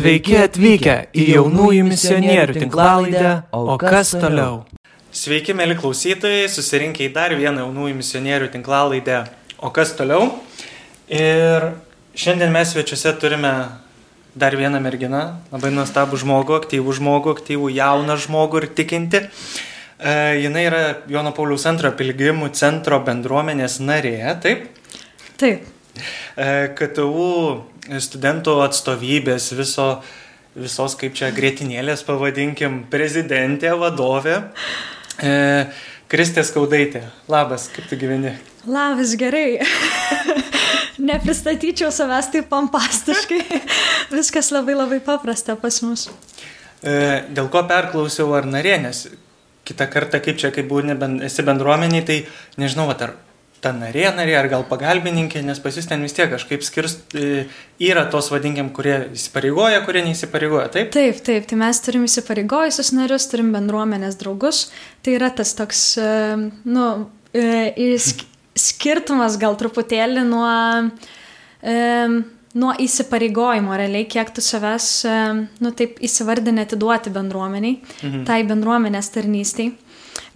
Sveiki atvykę į jaunųjų misionierių tinklalaidę, o kas toliau? Sveiki, mėly klausytojai, susirinkę į dar vieną jaunųjų misionierių tinklalaidę, o kas toliau? Ir šiandien mes svečiuose turime dar vieną merginą, labai nuostabų žmogų, aktyvų žmogų, aktyvų jauną žmogų ir tikinti. E, jinai yra Jono Pauliaus antrojo piligrimų centro bendruomenės narė, taip? Taip. E, KTU studentų atstovybės, viso, visos kaip čia grėtinėlės pavadinkim, prezidentė, vadovė. E, Kristė Skaudaitė. Labas, kaip tu gyveni? Labas, gerai. Nepristatyčiau savęs taip pompastiškai. Viskas labai labai paprasta pas mus. E, dėl ko perklausiau ar narė, nes kitą kartą, kaip čia, kaip būni, esi bendruomeniai, tai nežinau, ar ta narė narė ar gal pagalbininkė, nes pas jūs ten vis tiek kažkaip skirst, e, yra tos vadinkim, kurie įsipareigoja, kurie neįsipareigoja, taip? Taip, taip, tai mes turim įsipareigojusius narius, turim bendruomenės draugus, tai yra tas toks, e, nu, e, skirtumas gal truputėlį nuo, nuo įsipareigojimo, realiai, kiek tu savęs, nu, taip įsivardinė atiduoti bendruomeniai, mhm. tai bendruomenės tarnystėj.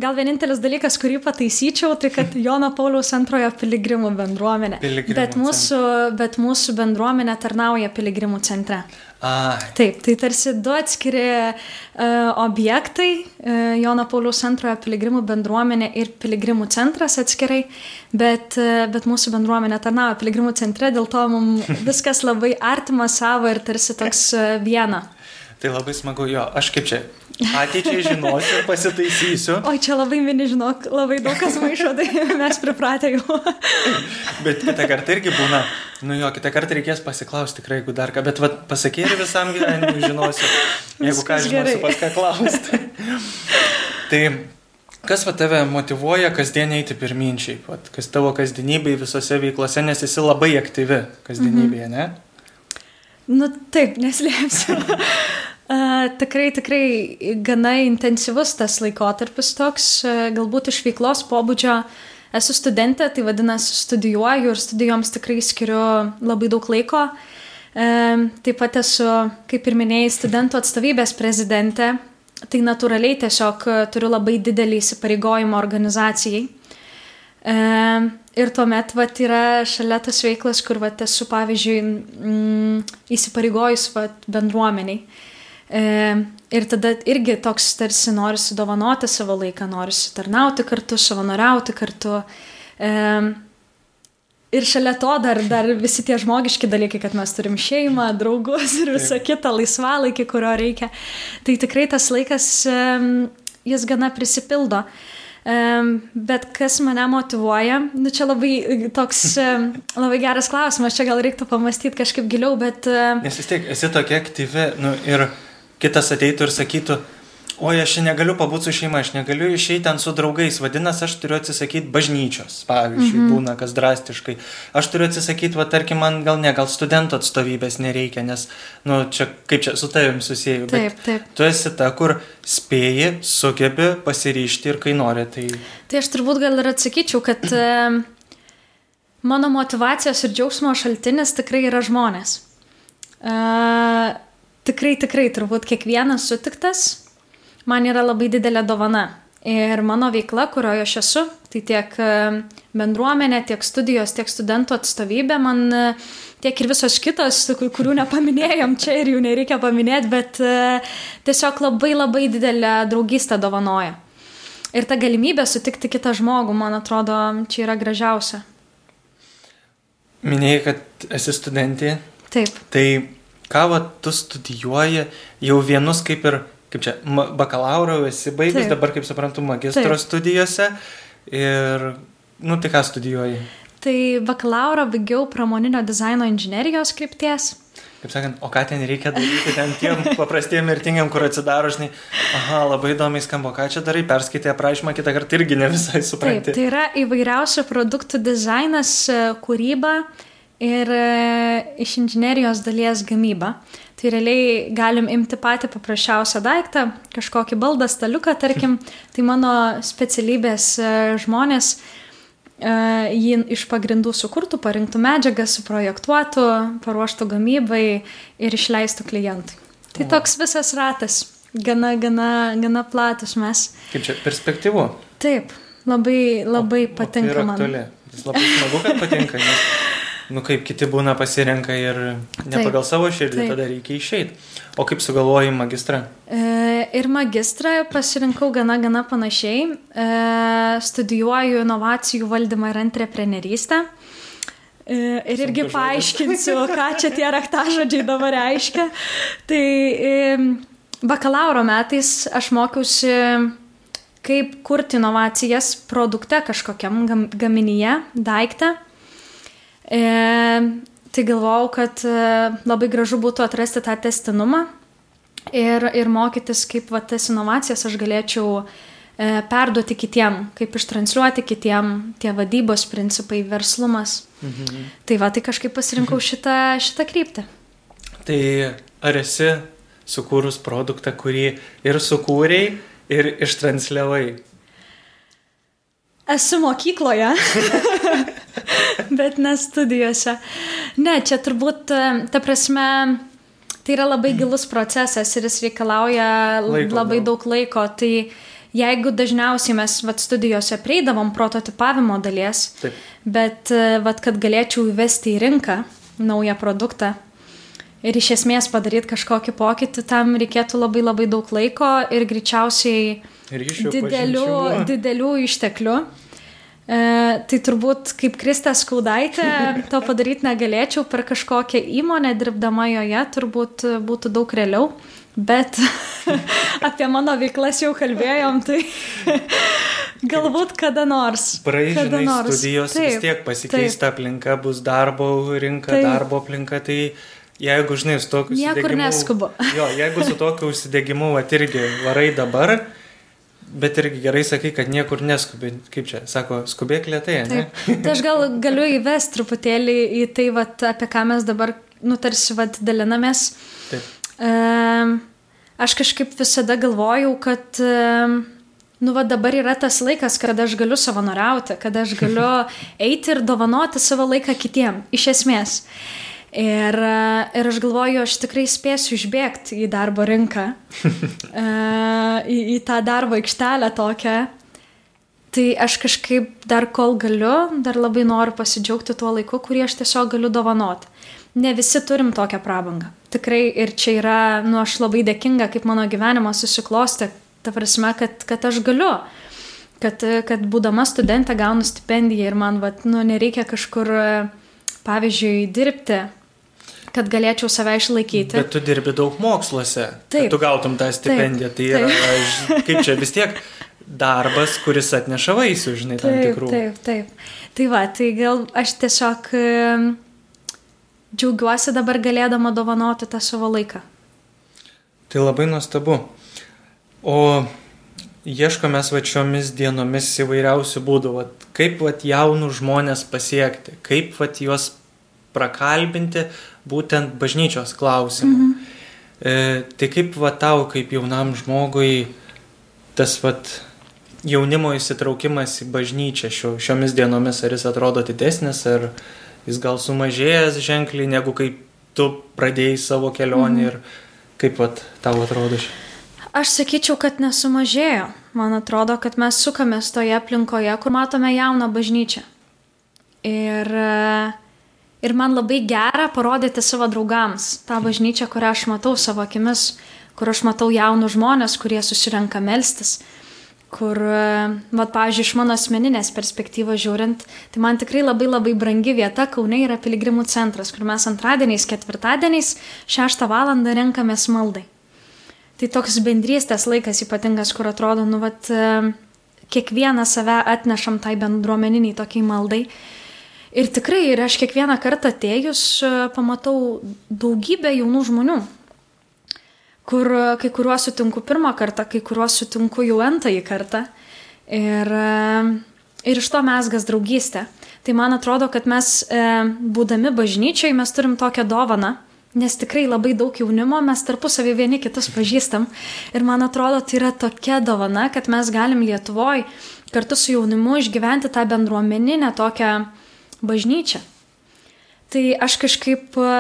Gal vienintelis dalykas, kurį pataisyčiau, tai kad Jono Pauliaus antrojo piligrimų bendruomenė. Piligrimų bet, mūsų, bet mūsų bendruomenė tarnauja piligrimų centre. Ai. Taip, tai tarsi du atskiri uh, objektai uh, - Jono Pauliaus antrojo piligrimų bendruomenė ir piligrimų centras atskirai, bet, uh, bet mūsų bendruomenė tarnauja piligrimų centre, dėl to mums viskas labai artima savo ir tarsi toks uh, viena. Tai labai smagu, jo, aš kaip čia ateičiai žinosiu ir pasitaisysiu. Oi, čia labai mini, žinok, labai daug kas maišo, tai mes pripratę jau. bet kitą kartą irgi būna, nu jo, kitą kartą reikės pasiklausti tikrai, jeigu dar ką, bet vat, pasakyk ir visam gyvenimui žinosiu, jeigu ką žinosiu, pas ką klausti. tai kas va tave motivuoja kasdien eiti pirminčiai, vat, kas tavo kasdienybėje visose veiklose, nes esi labai aktyvi kasdienybėje, mhm. ne? Nu taip, neslėpsiu. Uh, tikrai, tikrai gana intensyvus tas laikotarpis toks, uh, galbūt iš veiklos pobūdžio esu studentė, tai vadinasi studijuoju ir studijoms tikrai skiriu labai daug laiko. Uh, taip pat esu, kaip ir minėjai, studentų atstovybės prezidentė, tai natūraliai tiesiog turiu labai didelį įsipareigojimą organizacijai. Ir tuomet vat, yra šalia tas veiklas, kur vat, esu, pavyzdžiui, mm, įsipareigojus vat, bendruomeniai. E, ir tada irgi toks tarsi nori sudovanoti savo laiką, nori tarnauti kartu, savanoriauti kartu. E, ir šalia to dar, dar visi tie žmogiški dalykai, kad mes turim šeimą, draugus ir visą kitą laisvalaikį, kurio reikia. Tai tikrai tas laikas, jis gana prisipildo. Bet kas mane motivuoja, nu čia labai toks, labai geras klausimas, čia gal reiktų pamastyti kažkaip giliau, bet... Nes vis tiek esi tokia aktyvi, nu ir kitas ateitų ir sakytų, oi, aš negaliu pabūti su šeima, aš negaliu išeiti ten su draugais, vadinasi, aš turiu atsisakyti bažnyčios, pavyzdžiui, mm -hmm. būna kas drastiškai. Aš turiu atsisakyti, va, tarkim, man gal ne, gal studento atstovybės nereikia, nes, nu, čia kaip čia su tavim susijęju. Taip, taip. Tu esi ta, kur spėji, sugebi pasiryšti ir kai nori. Tai, tai aš turbūt gal ir atsakyčiau, kad mano motivacijos ir džiaugsmo šaltinis tikrai yra žmonės. Uh, tikrai, tikrai, turbūt kiekvienas sutiktas man yra labai didelė dovana. Ir mano veikla, kurioje aš esu, tai tiek e, bendruomenė, tiek studijos, tiek studentų atstovybė, man e, tiek ir visos kitos, kurių nepaminėjom čia ir jų nereikia paminėti, bet e, tiesiog labai labai didelę draugystę dovanoja. Ir ta galimybė sutikti kitą žmogų, man atrodo, čia yra gražiausia. Minėjai, kad esi studentė. Taip. Tai ką va, tu studijuoji, jau vienus kaip ir, kaip čia, bakalauro esi baigęs, dabar, kaip suprantu, magistro Taip. studijose. Ir, nu, tai ką studijuoji? Tai bakalauro baigiau pramoninio dizaino inžinerijos krypties. Kaip sakant, o ką ten reikia daryti, ten tiem paprastiem mirtingam, kur atsidaro, žinai, aha, labai įdomiai skamba, ką čia darai, perskaitai aprašymą, kitą kartą irgi ne visai supranti. Taip, tai yra įvairiausių produktų dizainas, kūryba ir e, iš inžinerijos dalies gamyba. Tai realiai galim imti patį paprasčiausią daiktą, kažkokį baldą, staliuką, tarkim, tai mano specialybės e, žmonės jį iš pagrindų sukurtų, parinktų medžiagą, suprojektuotų, paruoštų gamybai ir išleistų klientui. Tai toks visas ratas, gana, gana, gana platus mes. Kaip čia perspektyvu? Taip, labai, labai o, patinka o tai man. Aktuali. Jis labai smagu, kad patinka, nes, nu kaip kiti būna pasirenka ir ne taip, pagal savo širdį, taip. tada reikia išeiti. O kaip sugalvojai magistrą? E, ir magistrą pasirinkau gana, gana panašiai. E, studijuoju inovacijų valdymą ir antreprenerystę. E, ir irgi paaiškinsiu, ką čia tie raktažodžiai dabar reiškia. Tai e, bakalauro metais aš mokiausi, kaip kurti inovacijas produkte kažkokiam gaminyje, daiktą. E, tai galvojau, kad labai gražu būtų atrasti tą testinumą ir, ir mokytis, kaip va, tas inovacijas aš galėčiau e, perduoti kitiem, kaip ištransliuoti kitiem, tie vadybos principai, verslumas. Mhm. Tai va, tai kažkaip pasirinkau mhm. šitą, šitą kryptį. Tai ar esi sukūrus produktą, kurį ir sukūrėjai, ir ištransliavai? Esu mokykloje, bet ne studijose. Ne, čia turbūt, ta prasme, tai yra labai gilus procesas ir jis reikalauja laiko, labai daug laiko. Tai jeigu dažniausiai mes vat, studijose prieidavom prototipavimo dalies, Taip. bet e, vat, kad galėčiau įvesti į rinką naują produktą ir iš esmės padaryti kažkokį pokytį, tam reikėtų labai labai daug laiko ir greičiausiai ir didelių, didelių išteklių. E, tai turbūt kaip Kristė Skaudaitė to padaryti negalėčiau per kažkokią įmonę dirbdama joje, turbūt būtų daug realiau. Bet apie mano veiklas jau kalbėjom, tai galbūt kada nors. Praežinai nors. studijos taip, vis tiek pasikeista taip. aplinka, bus darbo rinka, taip. darbo aplinka, tai jeigu, žinai, su tokiu Niekur neskubu. jo, jeigu su tokiu užsidegimu, va, irgi varai dabar, bet irgi gerai sakai, kad niekur neskubi. Kaip čia, sako, skubėk lietai. Tai aš gal galiu įvesti truputėlį į tai, va, apie ką mes dabar, nu, tarsi, va, dalinamės. Taip aš kažkaip visada galvojau, kad nu, va, dabar yra tas laikas, kada aš galiu savanoriauti, kada aš galiu eiti ir dovanoti savo laiką kitiem, iš esmės. Ir, ir aš galvoju, aš tikrai spėsiu išbėgti į darbo rinką, į, į tą darbo aikštelę tokią. Tai aš kažkaip dar kol galiu, dar labai noriu pasidžiaugti tuo laiku, kurį aš tiesiog galiu dovanoti ne visi turim tokią prabangą. Tikrai ir čia yra, nu, aš labai dėkinga, kaip mano gyvenimas susiklosti, ta prasme, kad, kad aš galiu, kad, kad būdama studentė gaunu stipendiją ir man, vat, nu, nereikia kažkur, pavyzdžiui, dirbti, kad galėčiau save išlaikyti. Bet tu dirbi daug moksluose, taip, tu gautum tą stipendiją. Taip, tai yra, taip. Kaip čia vis tiek darbas, kuris atneša vaisių, žinai, tam taip, tikrų. Taip, taip. Tai va, tai gal aš tiesiog džiaugiuosi dabar galėdama dovanoti tą savo laiką. Tai labai nuostabu. O ieškome šiomis dienomis įvairiausių būdų, vat, kaip vat, jaunų žmonės pasiekti, kaip vat, juos prakalbinti būtent bažnyčios klausimu. Mhm. E, tai kaip va tau, kaip jaunam žmogui, tas vat, jaunimo įsitraukimas į bažnyčią šio, šiomis dienomis, ar jis atrodo didesnis, ar, jis gal sumažėjęs ženkliai, negu kai tu pradėjai savo kelionę mm. ir kaip pat tau atrodo šį? Aš sakyčiau, kad nesumažėjo. Man atrodo, kad mes sukamės toje aplinkoje, kur matome jauną bažnyčią. Ir, ir man labai gera parodyti savo draugams tą bažnyčią, kurią aš matau savo akimis, kur aš matau jaunus žmonės, kurie susirenka melstis, kur, vat, pavyzdžiui, iš mano asmeninės perspektyvos žiūrint, tai man tikrai labai labai brangi vieta Kaune yra piligrimų centras, kur mes antradieniais, ketvirtadieniais 6 val. renkamės maldai. Tai toks bendrystės laikas ypatingas, kur atrodo, nu, vat, kiekvieną save atnešam tai bendruomeniniai tokiai maldai. Ir tikrai, ir aš kiekvieną kartą atėjus pamatau daugybę jaunų žmonių, kur kai kuriuos sutinku pirmą kartą, kai kuriuos sutinku jau antrąjį kartą. Ir, ir iš to mesgas draugystė. Tai man atrodo, kad mes, e, būdami bažnyčiai, mes turim tokią dovaną, nes tikrai labai daug jaunimo, mes tarpusavį vieni kitus pažįstam. Ir man atrodo, tai yra tokia dovana, kad mes galim Lietuvoje kartu su jaunimu išgyventi tą bendruomeninę tokią bažnyčią. Tai aš kažkaip e,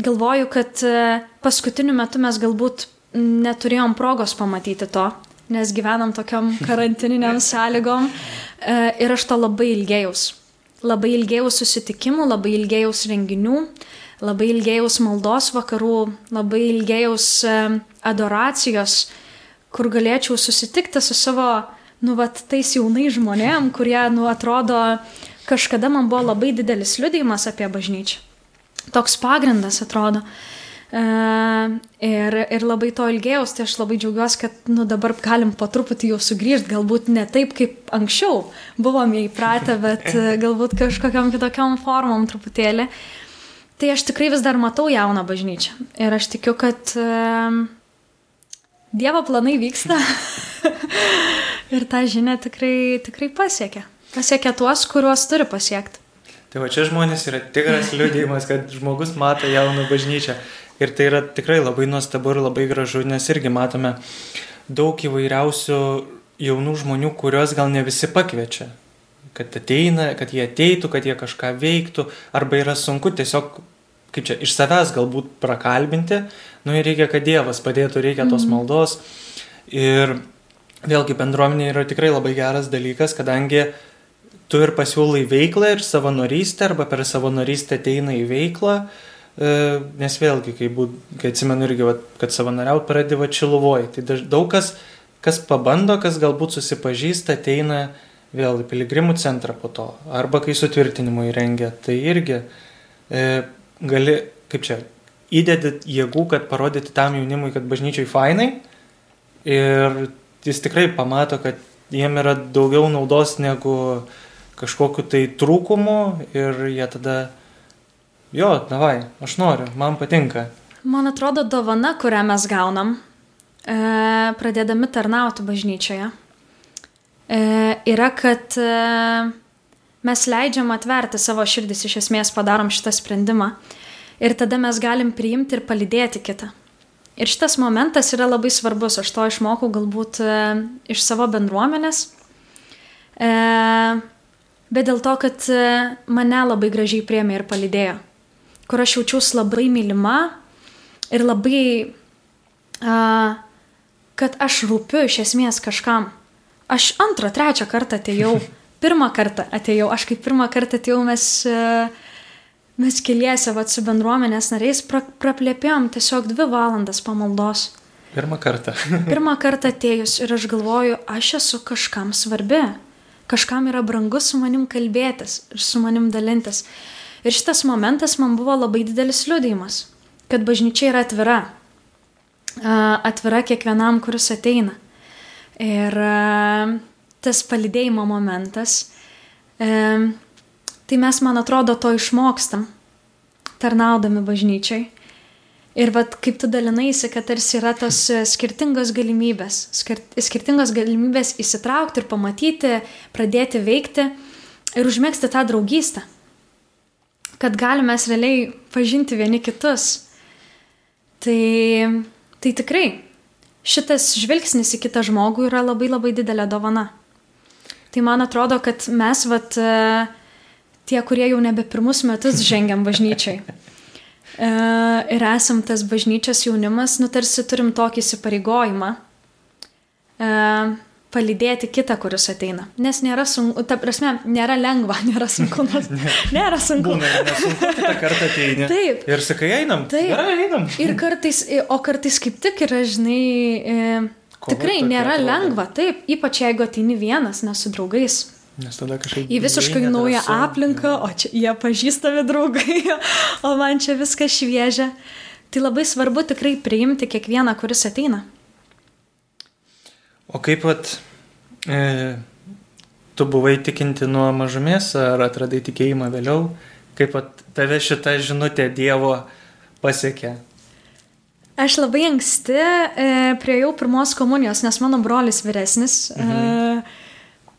galvoju, kad e, paskutiniu metu mes galbūt neturėjom progos pamatyti to, nes gyvenam tokiam karantininiam sąlygom e, ir aš to labai ilgėjaus. Labai ilgėjaus susitikimų, labai ilgėjaus renginių, labai ilgėjaus maldos vakarų, labai ilgėjaus adoracijos, kur galėčiau susitikti su savo, nu, vat, tais jaunai žmonėm, kurie, nu, atrodo, kažkada man buvo labai didelis liudijimas apie bažnyčią. Toks pagrindas atrodo. Uh, ir, ir labai to ilgėjaus, tai aš labai džiaugiuosi, kad nu, dabar galim po truputį jau sugrįžti, galbūt ne taip kaip anksčiau buvome įpratę, bet uh, galbūt kažkokiam kitokiam formom truputėlį. Tai aš tikrai vis dar matau jauną bažnyčią ir aš tikiu, kad uh, Dievo planai vyksta ir tą žinią tikrai, tikrai pasiekia. Pasiekia tuos, kuriuos turi pasiekti. Tai va čia žmonės yra tikras liūdėjimas, kad žmogus mato jauną bažnyčią. Ir tai yra tikrai labai nuostabu ir labai gražu, nes irgi matome daug įvairiausių jaunų žmonių, kuriuos gal ne visi pakviečia. Kad ateina, kad jie ateitų, kad jie kažką veiktų, arba yra sunku tiesiog, kaip čia, iš savęs galbūt prakalbinti, nu ir reikia, kad Dievas padėtų, reikia tos mhm. maldos. Ir vėlgi bendruomenė yra tikrai labai geras dalykas, kadangi tu ir pasiūlai veiklą ir savanorystę, arba per savanorystę ateina į veiklą, e, nes vėlgi, kai, būt, kai atsimenu irgi, va, kad savanoriaut pradėjo Čiluvoje, tai daug kas, kas pabando, kas galbūt susipažįsta, ateina vėl į piligrimų centrą po to, arba kai sutvirtinimų įrengia, tai irgi e, gali, kaip čia, įdedi jėgų, kad parodyti tam jaunimui, kad bažnyčiai fainai ir jis tikrai pamato, kad jiem yra daugiau naudos negu kažkokiu tai trūkumu ir jie tada, jo, davai, aš noriu, man patinka. Man atrodo, dovana, kurią mes gaunam, e, pradėdami tarnauti bažnyčioje, e, yra, kad e, mes leidžiam atverti savo širdis, iš esmės padarom šitą sprendimą ir tada mes galim priimti ir palydėti kitą. Ir šitas momentas yra labai svarbus, aš to išmokau galbūt e, iš savo bendruomenės. E, bet dėl to, kad e, mane labai gražiai priemė ir palydėjo, kur aš jaučiausi labai mylima ir labai, uh, kad aš rūpiu iš esmės kažkam. Aš antrą, trečią kartą atėjau, pirmą kartą atėjau, aš kaip pirmą kartą atėjau, mes, uh, mes keliese vat, su bendruomenės nariais pra, praplėpėjom tiesiog dvi valandas pamaldos. Pirmą kartą. pirmą kartą atėjus ir aš galvoju, aš esu kažkam svarbi kažkam yra brangu su manim kalbėtis ir su manim dalintis. Ir šitas momentas man buvo labai didelis liūdėjimas, kad bažnyčia yra atvira. Atvira kiekvienam, kuris ateina. Ir tas palidėjimo momentas, tai mes, man atrodo, to išmokstam, tarnaudami bažnyčiai. Ir vat, kaip tu dalinaisi, kad tarsi yra tos e, skirtingos galimybės, skirtingos galimybės įsitraukti ir pamatyti, pradėti veikti ir užmėgsti tą draugystę. Kad galime realiai pažinti vieni kitus. Tai, tai tikrai šitas žvilgsnis į kitą žmogų yra labai labai didelė dovana. Tai man atrodo, kad mes, vat, e, tie, kurie jau nebe pirmus metus žengiam bažnyčiai, E, ir esam tas bažnyčios jaunimas, nu tarsi turim tokį įsipareigojimą e, palydėti kitą, kuris ateina. Nes nėra sunku, ta prasme, nėra lengva, nėra sunku. Nėra sunku. Būna, nesunku, kitą kartą ateini. Taip. Ir sakai, einam. Taip. Gerai, einam. Ir kartais, o kartais kaip tik yra, žinai, e, tikrai nėra lengva, taip, ypač jeigu ateini vienas, ne su draugais. Nes tada kažkaip... Į visiškai naują su... aplinką, o čia jie pažįstami draugai, o man čia viskas šviežia. Tai labai svarbu tikrai priimti kiekvieną, kuris ateina. O kaip pat e, tu buvai tikinti nuo mažumės, ar atradai tikėjimą vėliau, kaip pat tave šitą žinutę Dievo pasiekė? Aš labai anksti e, prieėjau pirmos komunijos, nes mano brolis vyresnis. Mhm. E,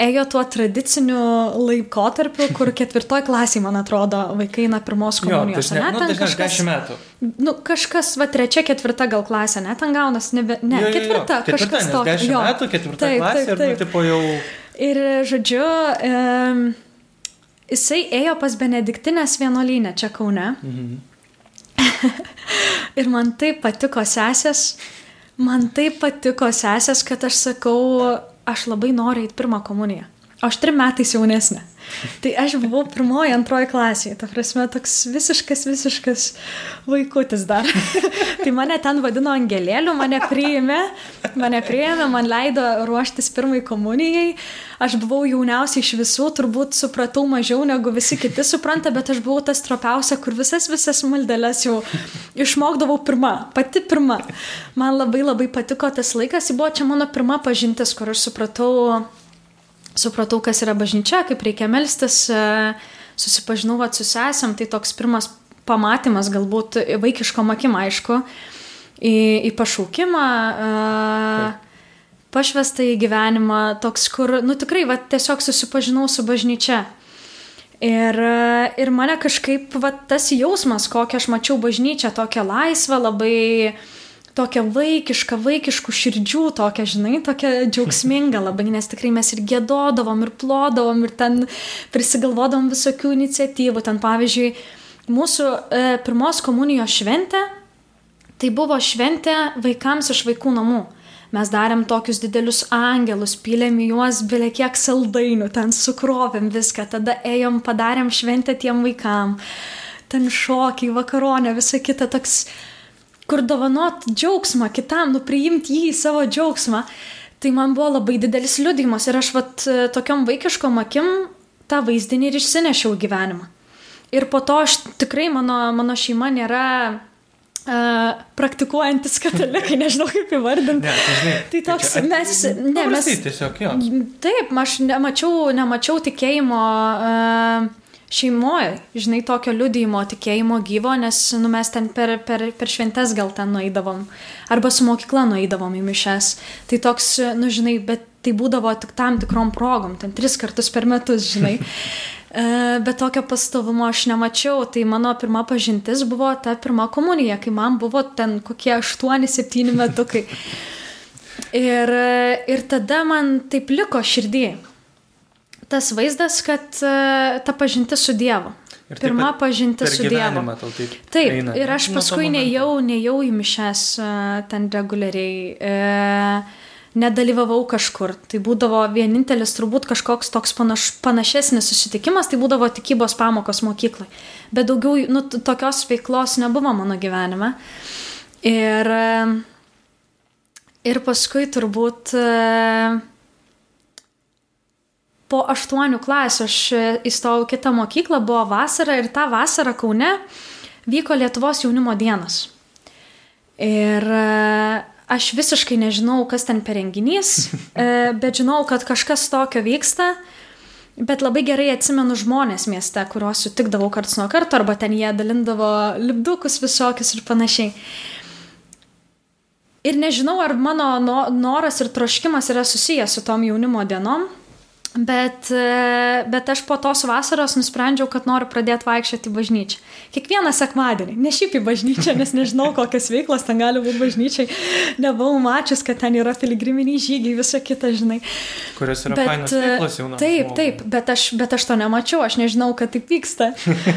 ėjo tuo tradiciniu laikotarpiu, kur ketvirtoj klasiai, man atrodo, vaikai eina pirmos komunijos. Jo, dažnai, ne, nu, ten dažnai kažkas, 10 metų. nu, kažkas, va, trečia, ketvirta gal klasė, ne, ten gaunas, ne, ne Jo, jo, jo. ketvirta, ketvirta kažkas tokio. 10 jo. metų, ketvirta Taip, klasė taip, ir, nu, taip. tipo, jau... Ir, žodžiu, um, jisai ėjo pas Benediktinės vienuolynę čia Kaune. Mhm. ir man taip patiko sesės, man taip patiko sesės, kad aš sakau, aš labai noriu eiti pirmą komuniją. Aš trim metais jaunesnė. Tai aš buvau pirmoji, antroji klasėje. Ta prasme, toks visiškas, visiškas vaikutis dar. tai mane ten vadino angelėliu, mane priėmė, mane priėmė, man leido ruoštis pirmai komunijai. Aš buvau jauniausia iš visų, turbūt supratau mažiau negu visi kiti supranta, bet aš buvau tas tropiausia, kur visas, visas maldeles jau išmokdavau pirmą, pati pirma. Man labai labai patiko tas laikas, tai buvo čia mano pirma pažintis, kur aš supratau supratau, kas yra bažnyčia, kaip reikia melstis, e, susipažinau vat, su sesėm, tai toks pirmas pamatymas, galbūt vaikiško akim, aišku, į, į pašaukimą, e, pašvestą į gyvenimą, toks, kur, nu tikrai, va, tiesiog susipažinau su bažnyčia. Ir, e, ir mane kažkaip va, tas jausmas, kokią aš mačiau bažnyčią, tokią laisvą, labai tokia vaikiška, vaikiškų širdžių, tokia, žinai, tokia džiaugsminga labai, nes tikrai mes ir gėdodavom, ir plodavom, ir ten prisigalvodavom visokių iniciatyvų. Ten, pavyzdžiui, mūsų e, pirmos komunijos šventė, tai buvo šventė vaikams iš vaikų namų. Mes darėm tokius didelius angelus, pylėm į juos beveik kiek saldainių, ten sukrovėm viską, tada ėjom, padarėm šventę tiem vaikam, ten šokiai, vakaronė, visa kita toks kur dovanot džiaugsmą kitam, nu priimti jį į savo džiaugsmą. Tai man buvo labai didelis liudijimas ir aš vat tokiam vaikiškom akim tą vaizdinį ir išsinešiau gyvenimą. Ir po to aš tikrai, mano, mano šeima nėra uh, praktikuojantis katalikai, nežinau kaip įvardinti. Ne, tai, žinai, Tai toks, čia- mes, ne, mes, tiesiog, jo. Taip, aš nemačiau, nemačiau tikėjimo uh, šeimoje, žinai, tokio liudijimo tikėjimo gyvo, nes nu, mes ten per, per, per šventes gal ten nueidavom, arba su mokykla nueidavom į mišes. Tai toks, nu, žinai, bet tai būdavo tik tam tikrom progom, ten tris kartus per metus, žinai. E, Bet tokio pastovumo aš nemačiau, tai mano pirma pažintis buvo ta pirma komunija, kai man buvo ten kokie 8-7 metukai. Ir, ir tada man taip liko širdį. Tas vaizdas, kad e, ta pažintis su Dievu. Ir taip Pirma pat pažintis su Dievu. taip Taip, eina, ir aš paskui nejau, nejau į mišes e, ten reguliariai, e, nedalyvavau kažkur. Tai būdavo vienintelis turbūt kažkoks toks panaš, panašesnis susitikimas, tai būdavo tikybos pamokos mokyklai. Bet daugiau, nu, tokios veiklos nebuvo mano gyvenime. Ir, e, ir paskui turbūt e, po aštuonių klasių aš e, įstojau kitą mokyklą, buvo vasara ir tą vasarą Kaune vyko Lietuvos jaunimo dienos. Ir e, aš visiškai nežinau, kas ten per renginys, e, bet žinau, kad kažkas tokio vyksta. Bet labai gerai atsimenu žmonės mieste, kuriuos sutikdavau karts nuo karto, arba ten jie dalindavo lipdukus visokius ir panašiai. Ir nežinau, ar mano no- noras ir troškimas yra susijęs su tom jaunimo dienom, bet, e, bet aš po tos vasaros nusprendžiau, kad noriu pradėti vaikščioti į bažnyčią. Kiekvieną sekmadienį, ne šiaip į bažnyčią, nes nežinau, kokias veiklas ten gali būti bažnyčiai. Nebuvau mačius, kad ten yra piligriminiai žygiai, visa kita, žinai. Kurios yra Bet, fainos e, veiklos jaunam Taip, taip, bet aš, bet aš to nemačiau, aš nežinau, kad taip vyksta.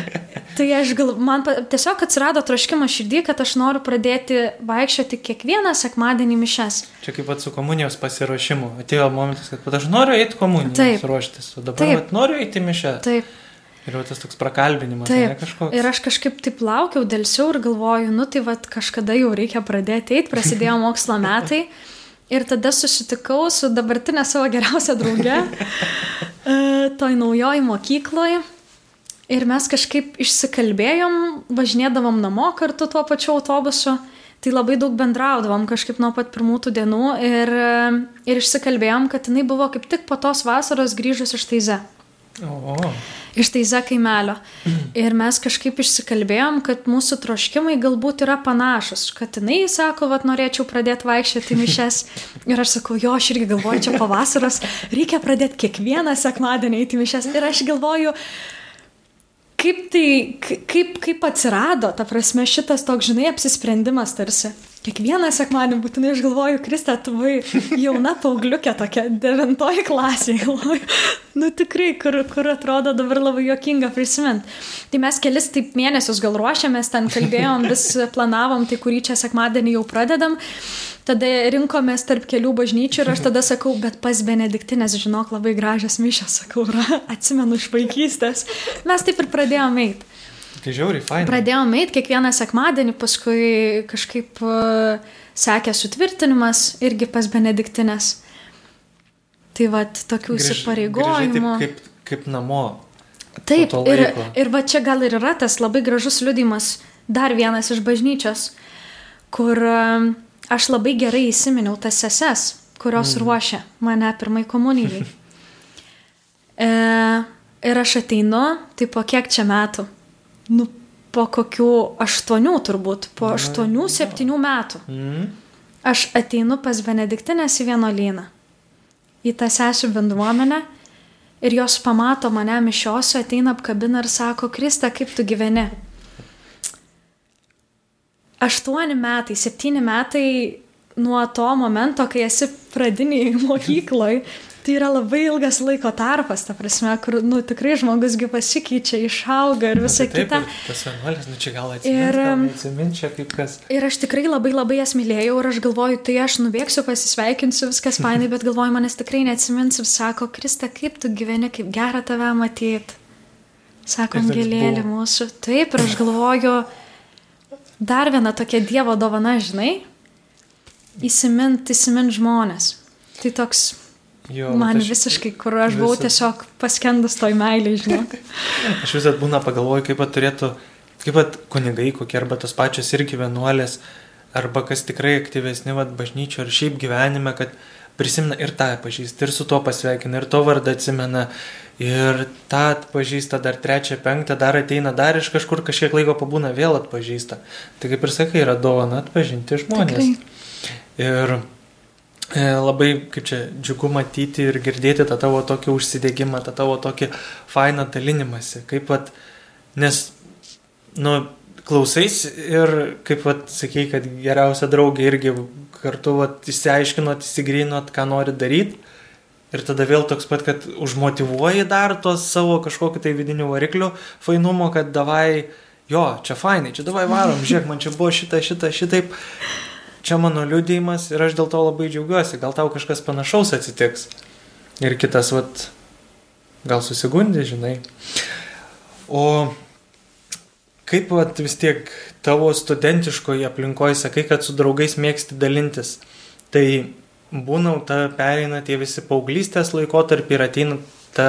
tai aš gal, man tiesiog atsirado troškimas širdį, kad aš noriu pradėti vaikščioti kiekvieną sekmadienį mišes. Čia kaip pat su komunijos pasiruošimu. Atėjo momentas, kad aš noriu eiti komunijos Taip. Ruoštis, o dabar Taip. vat noriu eiti mišę. Taip. Ir jau tas toks prakalbinimas, ne Taip. kažkoks. Ir aš kažkaip taip laukiau, dėlsiau ir galvoju, nu tai vad kažkada jau reikia pradėti eiti, prasidėjo mokslo metai. Ir tada susitikau su dabartinė savo geriausia drauge, e, toj naujoj mokykloje. Ir mes kažkaip išsikalbėjom, važinėdavom namo kartu tuo pačiu autobusu. Tai labai daug bendraudavom kažkaip nuo pat pirmų tų dienų ir, ir išsikalbėjom, kad jinai buvo kaip tik po tos vasaros grįžus iš Taize. O, iš Teize kaimelio. Ir mes kažkaip išsikalbėjom, kad mūsų troškimai galbūt yra panašus. Kad jinai sako, vad norėčiau pradėti vaikščioti mišes. Ir aš sakau, jo, aš irgi galvoju, čia pavasaros, reikia pradėti kiekvieną sekmadienį į mišes. Ir aš galvoju, kaip tai, kaip, kaip atsirado, ta prasme, šitas toks, žinai, apsisprendimas tarsi. Kiekvieną sekmadienį būtinai aš galvoju, Krista, tu buvai jauna paaugliukė tokia, devintoji klasė, galvoju. Nu tikrai, kur, kur atrodo dabar labai jokinga prisimint. Tai mes kelis taip mėnesius gal ruošiamės, ten kalbėjom, vis planavom, tai kurį čia sekmadienį jau pradedam. Tada rinkomės tarp kelių bažnyčių ir aš tada sakau, bet pas Benediktinės, žinok, labai gražias mišas, sakau, yra, atsimenu iš vaikystės. Mes taip ir pradėjome eiti. Tai žiauriai fainai. Pradėjome eiti kiekvieną sekmadienį, paskui kažkaip uh, sekė sutvirtinimas irgi pas Benediktinės. Tai va, tokių įsipareigojimų. Kaip, kaip namo. Taip, ir, ir va čia gal ir yra tas labai gražus liudimas, dar vienas iš bažnyčios, kur um, aš labai gerai įsiminiau tas seses, kurios mm. ruošia mane pirmai komunijai. E, ir aš ateinu, tai po kiek čia metų? Nu, po kokių aštuonių turbūt, po aštuonių, septynių metų. Mm. Aš ateinu pas Benediktinės į vienuolyną, į tą sesijų bendruomenę ir jos pamato mane mišiosiu, ateina apkabina ir sako, Krista, kaip tu gyveni? Aštuoni metai, septyni metai nuo to momento, kai esi pradiniai mokykloje, tai yra labai ilgas laiko tarpas, ta prasme, kur, nu, tikrai žmogusgi pasikeičia, išauga ir visa Nu, tai kita. Taip, ir tas vienuolis, nu čia gal Ir, atsiminti, um, atsiminti čia kaip kas. Ir aš tikrai labai labai jas mylėjau ir aš galvoju, tai aš nubėgsiu, pasisveikinsiu, viskas fainai, bet galvoju, manęs tikrai neatsimins ir sako, Krista, kaip tu gyveni, kaip gera tave matyti. Sako, angelėlė mūsų. Taip, ir aš galvoju, dar viena tokia Dievo dovana, žinai, įsimint, įsimint žmonės. Tai toks Jo, man aš- visiškai, kur aš buvau visad- tiesiog paskendus toj meiliai, žinai. Aš visat būna pagalvoju, kaip pat turėtų, kaip pat kunigai kokie arba tos pačios irgi vienuolės, arba kas tikrai aktyvesni vat, bažnyčio ar šiaip gyvenime, kad prisimena ir tą pažįsta, ir su tuo pasveikina, ir to vardą atsimena, ir tą atpažįsta, dar trečią, penktą, dar ateina, dar iš kažkur kažkiek laiko pabūna, vėl atpažįsta. Tai kaip ir sakai, yra dovana atpažinti žmonės. Tikrai. Ir labai, kaip čia, džiugu matyti ir girdėti tą tavo tokį užsidėgymą, tą tavo tokį fainą dalinimąsi. Kaip pat, nes, nu, klausais ir, kaip pat, sakei, kad geriausia draugė irgi kartu, vat, įsiaiškinot, įsigrinot, ką nori daryti. Ir tada vėl toks pat, kad užmotivuoji dar tos savo kažkokiu tai vidiniu varikliu fainumo, kad davai, jo, čia fainai, čia davai varom, žiūrėk, man čia buvo šita, šita, šitaip. Čia mano liūdėjimas ir aš dėl to labai džiaugiuosi. Gal tau kažkas panašaus atsitiks. Ir kitas, vat, gal susigundė, žinai. O kaip vat, vis tiek tavo studentiškoje aplinkoje sakai, kad su draugais mėgsti dalintis. Tai būna, ta pereina tie visi paauglystės laikotarpį ir ateina ta,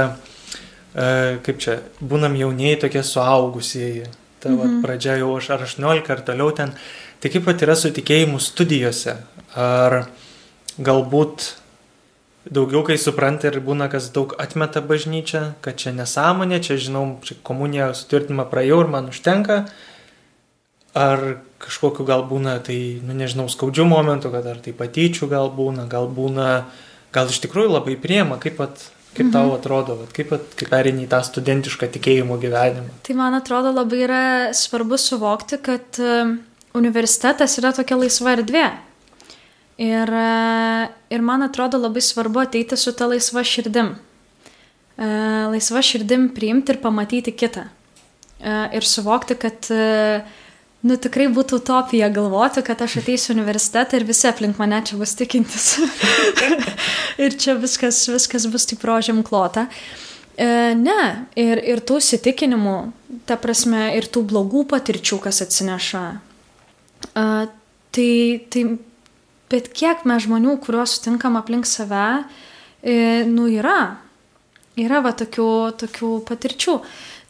e, kaip čia, būnam jaunieji tokie suaugusieji. Ta mhm. vat, pradžia jau aš ar 18 ar toliau ten. Tai kaip pat yra su tikėjimu studijose? Ar galbūt daugiau, kai supranta ir būna, kas daug atmeta bažnyčią, kad čia nesąmonė, čia žinau, čia komuniją sutvirtinimą praėjau ir man užtenka. Ar kažkokiu gal būna, tai, nu nežinau, skaudžių momentų, kad ar tai patyčių gal būna, gal būna, gal iš tikrųjų labai priema, kaip, pat, kaip mhm. tau atrodo, vat, kaip, kaip perini į tą studentišką tikėjimo gyvenimą. Tai man atrodo labai yra svarbu suvokti, kad e, universitetas yra tokia laisva erdvė. Ir, e, ir man atrodo labai svarbu ateiti su ta laisva širdim. E, Laisva širdim priimti ir pamatyti kitą. E, Ir suvokti, kad nu, tikrai būtų utopija galvoti, kad aš ateisiu į universitetą ir visi aplink mane čia bus tikintis. ir čia viskas, viskas bus taip rožėm klota. E, ne, ir, ir tų įsitikinimų, ta prasme, ir tų blogų patirčių, kas atsineša. E, tai, tai, bet kiek mes žmonių, kuriuos sutinkam aplink save, e, nu yra. Yra va tokių, tokių patirčių.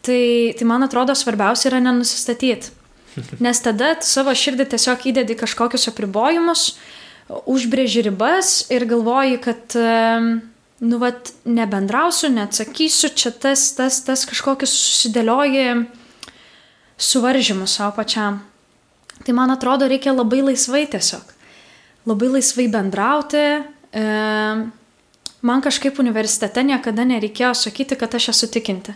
Tai, tai man atrodo svarbiausia yra nenusistatyti. Nes tada savo širdį tiesiog įdedi kažkokius apribojimus, užbrėži ribas ir galvoji, kad, nu, vat, nebendrausiu, neatsakysiu, čia tas, tas, tas kažkokius susidėlioji suvaržymus savo pačiam. Tai man atrodo, reikia labai laisvai tiesiog. Labai laisvai bendrauti. E, man kažkaip universitete niekada nereikėjo sakyti, kad aš esu tikinti.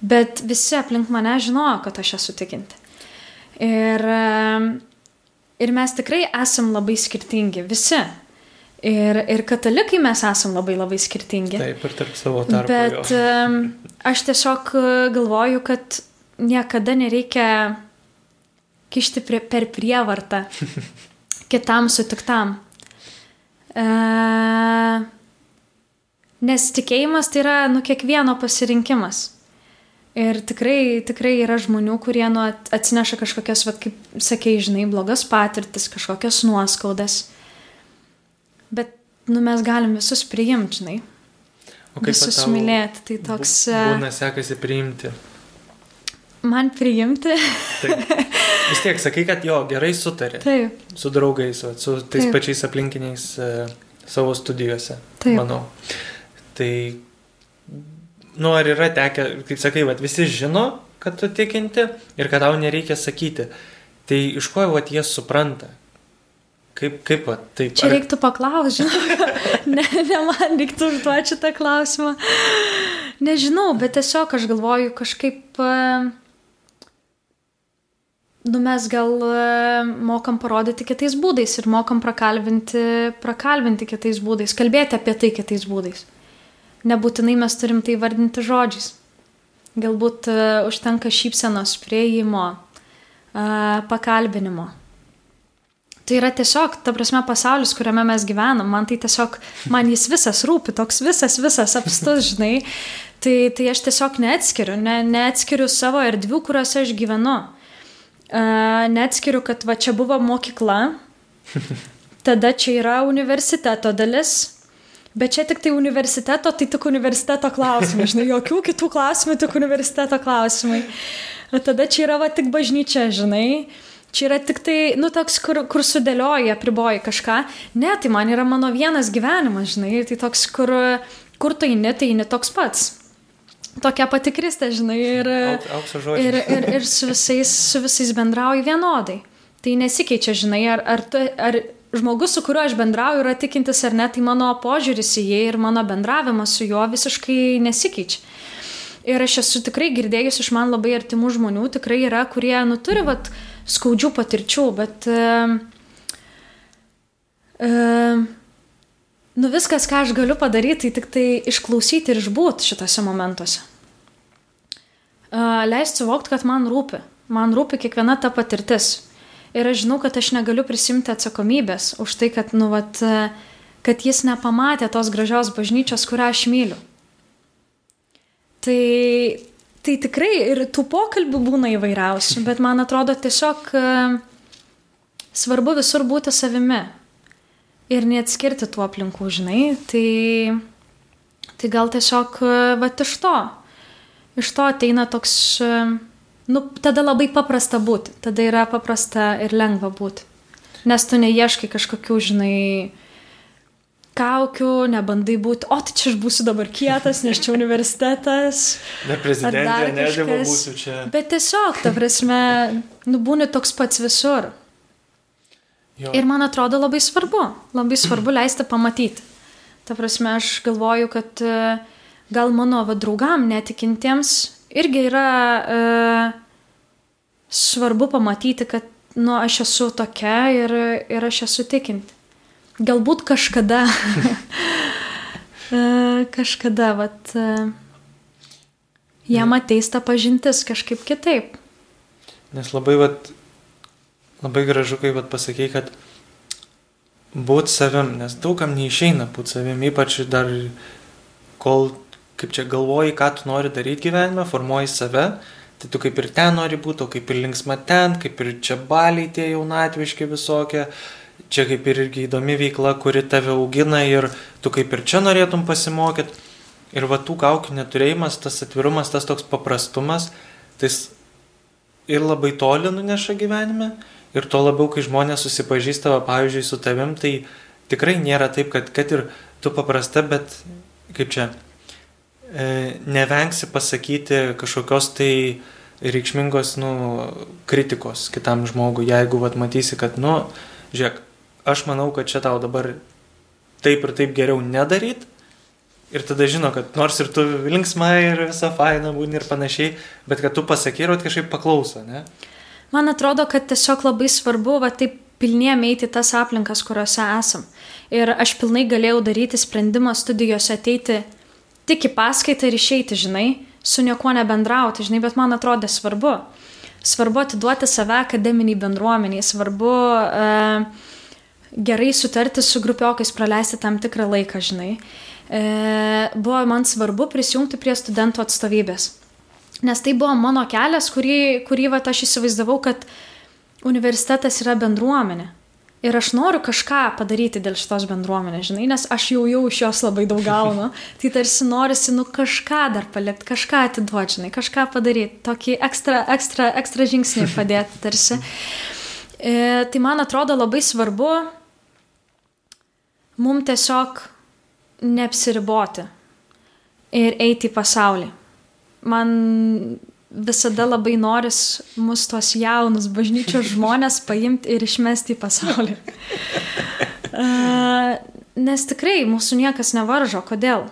Bet visi aplink mane žinojo, kad aš esu tikinti. Ir, ir mes tikrai esam labai skirtingi, visi. Ir, ir katalikai mes esam labai labai skirtingi. Taip, ir tarp savo tarpų. Bet jo. aš tiesiog galvoju, kad niekada nereikia kišti prie, per prievartą kitam sutiktam. E, nes tikėjimas tai yra nu kiekvieno pasirinkimas. Ir tikrai, tikrai yra žmonių, kurie nu, atsineša kažkokias, vat, kaip sakei, žinai, blogas patirtis, kažkokias nuoskaudas. Bet nu, mes galim visus priimti, žinai. O kaip visus mylėti. Tai toks. e, Būna sekasi priimti. Man priimti. Taip. Vis tiek sakai, kad jo gerai sutarė. Taip, Su draugais, su tais Taip. pačiais aplinkiniais e, savo studijose. Taip. Manau. Tai, nu, ar yra tekę, kaip sakai, vat, visi žino, kad tu tikinti ir kad tau nereikia sakyti. Tai iš ko vat, jie supranta? Kaip, kaip vat, taip? čia reiktų paklausti, žinau. Ne, ne man reiktų užduoti šitą klausimą. Nežinau, bet tiesiog aš galvoju kažkaip. Nu, mes gal e, mokam parodyti kitais būdais ir mokam prakalbinti, prakalbinti kitais būdais, kalbėti apie tai kitais būdais. Nebūtinai mes turim tai vardinti žodžiais. Galbūt e, užtenka šypsenos, prieimo, e, pakalbinimo. Tai yra tiesiog, ta prasme, pasaulis, kuriame mes gyvenam, man tai tiesiog, man jis visas rūpi, toks visas, visas apstus, žinai. Tai, tai aš tiesiog neatskiriu, ne, neatskiriu savo erdvių, kuriuose aš gyvenu. Neatskiriu, kad va čia buvo mokykla, tada čia yra universiteto dalis, bet čia tik tai universiteto, tai tik universiteto klausimai, žinai, jokių kitų klausimų, tik universiteto klausimai. O tada čia yra va tik bažnyčia, žinai. Čia yra tik tai, nu, toks, kur, kur sudėlioji, apriboji kažką. Ne, tai man yra mano vienas gyvenimas, žinai, tai toks, kur, kur tu eini, tai eini toks pats. Tokia pati kristė, žinai, ir, ir, ir, ir su, visais, su visais bendrauji vienodai. Tai nesikeičia, žinai, ar, ar, tu, ar žmogus, su kuriuo aš bendrauju, yra tikintis ar ne, tai mano požiūris į jį ir mano bendravimas su juo visiškai nesikeičia. Ir aš esu tikrai girdėjus iš man labai artimų žmonių, tikrai yra, kurie, nu, turi, vat, skaudžių patirčių, bet... Uh, uh, nu, viskas, ką aš galiu padaryti, tai tik tai išklausyti ir išbūti šitose momentuose. Leisti suvokti, kad man rūpi. Man rūpi kiekviena ta patirtis. Ir aš žinau, kad aš negaliu prisimti atsakomybės už tai, kad, nu, vat, uh, kad jis nepamatė tos gražios bažnyčios, kurią aš myliu. Tai, tai tikrai ir tų pokalbių būna įvairiausių, bet man atrodo tiesiog e, svarbu visur būti savimi ir neatskirti tų aplinkų, žinai. Tai, tai gal tiesiog, e, va, iš to, iš to ateina toks, e, nu, tada labai paprasta būti, tada yra paprasta ir lengva būti. Nes tu neieškai kažkokių, žinai, kaukių, nebandai būti, o tai čia aš būsiu dabar kietas, nes čia universitetas. Ne prezidentė, ne kažkas. būsiu čia. Bet tiesiog, ta prasme, nu būni toks pats visur. Jo. Ir man atrodo labai svarbu, labai svarbu leisti pamatyti. Ta prasme, aš galvoju, kad e, gal mano va, draugam netikintiems irgi yra e, svarbu pamatyti, kad nu, aš esu tokia ir, ir aš esu tikinti. Galbūt kažkada, e, kažkada, vat, e, jiem ateis ta pažintis kažkaip kitaip. Nes labai, vat, labai gražu, kai vat, pasakei, kad būt savim, nes daugam neišeina būti savim, ypač dar kol, kaip čia galvoji, ką tu nori daryti gyvenime, formuoji save, tai tu kaip ir ten nori būti, o kaip ir linksma ten, kaip ir čia baliai tie jaunatviški visokie, čia kaip ir irgi įdomi veikla, kuri tave augina ir tu kaip ir čia norėtum pasimokyti. Ir va tų kaukių neturėjimas, tas atvirumas, tas toks paprastumas, tai ir labai toli nuneša gyvenime, ir to labiau, kai žmonės susipažįsta, va, pavyzdžiui, su tavim, tai tikrai nėra taip, kad, kad ir tu paprasta, bet kaip čia, e, nevengsi pasakyti kažkokios tai reikšmingos, nu, kritikos kitam žmogui, jeigu, vat, matysi, kad, nu, žiūrėk, aš manau, kad čia tau dabar taip ir taip geriau nedaryt. Ir tada žino, kad nors ir tu linksma ir visa faina būni ir panašiai, bet kad tu pasakai ir kažkaip paklauso, ne? Man atrodo, kad tiesiog labai svarbu, va taip pilniem eiti tas aplinkas, kuriuose esam. Ir aš pilnai galėjau daryti sprendimą studijose ateiti tik į paskaitą ir išeiti, žinai, su niekuo nebendrauti, žinai, bet man atrodė svarbu. Svarbu atiduoti save akademiniai bendruomeniai, svarbu uh, gerai sutarti su grupiokais, praleisti tam tikrą laiką, žinai. Uh, buvo man svarbu prisijungti prie studentų atstovybės. Nes tai buvo mano kelias, kurį, kurį va, aš įsivaizdavau, kad universitetas yra bendruomenė. Ir aš noriu kažką padaryti dėl šitos bendruomenės, žinai, nes aš jau jau iš jos labai daug gaunu. tai tarsi norisi, nu, kažką dar palikti, kažką atiduoti, žinai, kažką padaryti, tokį ekstra, ekstra, ekstra žingsnį padėti tarsi. E, tai man atrodo labai svarbu mums tiesiog neapsiriboti ir eiti į pasaulį man visada labai noris mus tuos jaunus bažnyčios žmonės paimti ir išmesti į pasaulį. Uh, nes tikrai mūsų niekas nevaržo. Kodėl?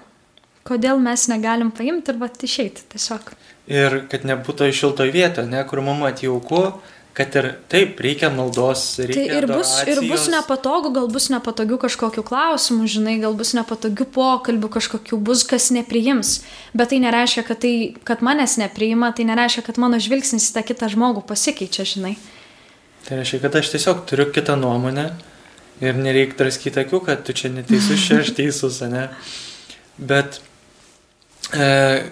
Kodėl mes negalim paimti ir vat išeiti tiesiog. Ir kad nebūtų šiltoj vietoje, ne, kur mama atjauku, kad ir taip reikia maldos, reikia. Tai ir bus, ir bus nepatogu, gal bus nepatogių kažkokių klausimų, žinai, gal bus nepatogių pokalbių, kažkokių bus, kas nepriims. Bet tai nereiškia, kad, tai, kad manęs nepriima, tai nereiškia, kad mano žvilgsnis į tą kitą žmogų pasikeičia, žinai. Tai reiškia, kad aš tiesiog turiu kitą nuomonę ir nereikia draskyti akių, kad tu čia neteisus, čia aš teisus, ne? Bet e,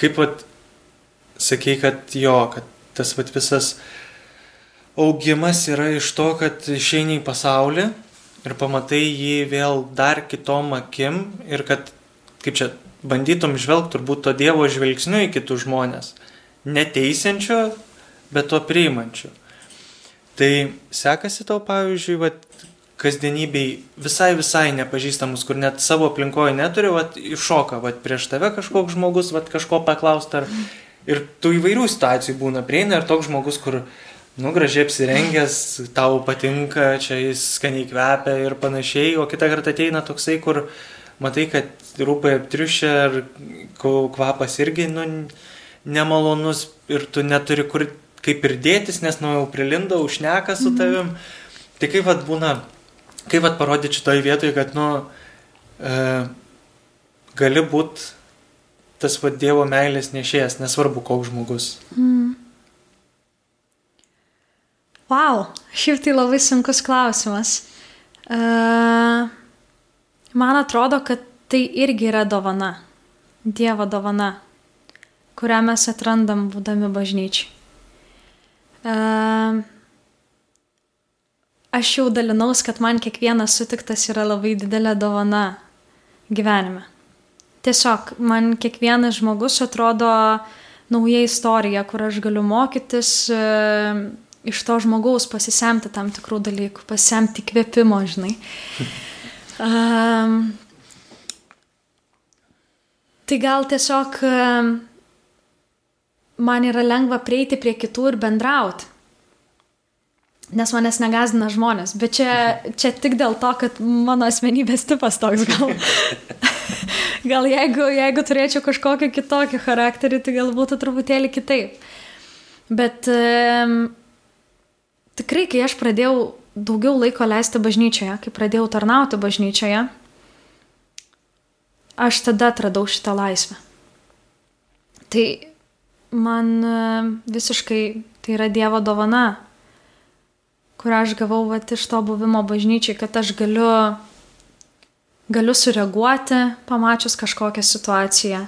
kaip pat sakei, kad jo, kad tas vat visas augimas yra iš to, kad išeini į pasaulį ir pamatai jį vėl dar kitom akim ir kad, kaip čia, bandytum žvelgti turbūt to Dievo žvilgsniu į kitus žmonės. Neteisiančio, bet to priimančio. Tai sekasi tau, pavyzdžiui, vat, kasdienybei visai visai nepažįstamus, kur net savo aplinkoje neturi, vat, iššoka, vat, prieš tave kažkoks žmogus, vat, kažko paklausti. Ar... Ir tų įvairių situacijų būna, prieina ir toks žmogus, kur nu, gražiai apsirengęs, tau patinka, čia jis skaniai kvepia ir panašiai, o kitą kartą ateina toksai, kur matai, kad rūpai aptriušia ir kvapas irgi, nu, nemalonus ir tu neturi kur kaip ir dėtis, nes, nu, jau prilindo, užneka su mhm. tavim. Mhm. Tai kaip vad būna, kaip vad parodyti šitoje vietoje, kad, nu, e, gali būti tas vad Dievo meilės nešėjas, nesvarbu koks žmogus. Mhm. Wow, šiaip tai labai sunkus klausimas. Uh, man atrodo, kad tai irgi yra dovana. Dievo dovana, kurią mes atrandam būdami bažnyčiai. Uh, aš jau dalinaus, kad man kiekvienas sutiktas yra labai didelė dovana gyvenime. Tiesiog man kiekvienas žmogus atrodo nauja istorija, kur aš galiu mokytis. Uh, iš to žmogaus pasisemti tam tikrų dalykų, pasisemti kvėpimo, žinai. Um, tai gal tiesiog um, man yra lengva prieiti prie kitų ir bendrauti. Nes manęs negazdina žmonės, bet čia, čia tik dėl to, kad mano asmenybės tipas toks gal. gal jeigu, jeigu turėčiau kažkokį kitokį charakterį, tai gal būtų truputėlį kitaip. Bet um, tikrai, kai aš pradėjau daugiau laiko leisti bažnyčioje, kai pradėjau tarnauti bažnyčioje, aš tada atradau šitą laisvę. Tai man e, visiškai tai yra Dievo dovana, kurią aš gavau vat, iš to buvimo bažnyčiai, kad aš galiu, galiu sureaguoti, pamačius kažkokią situaciją,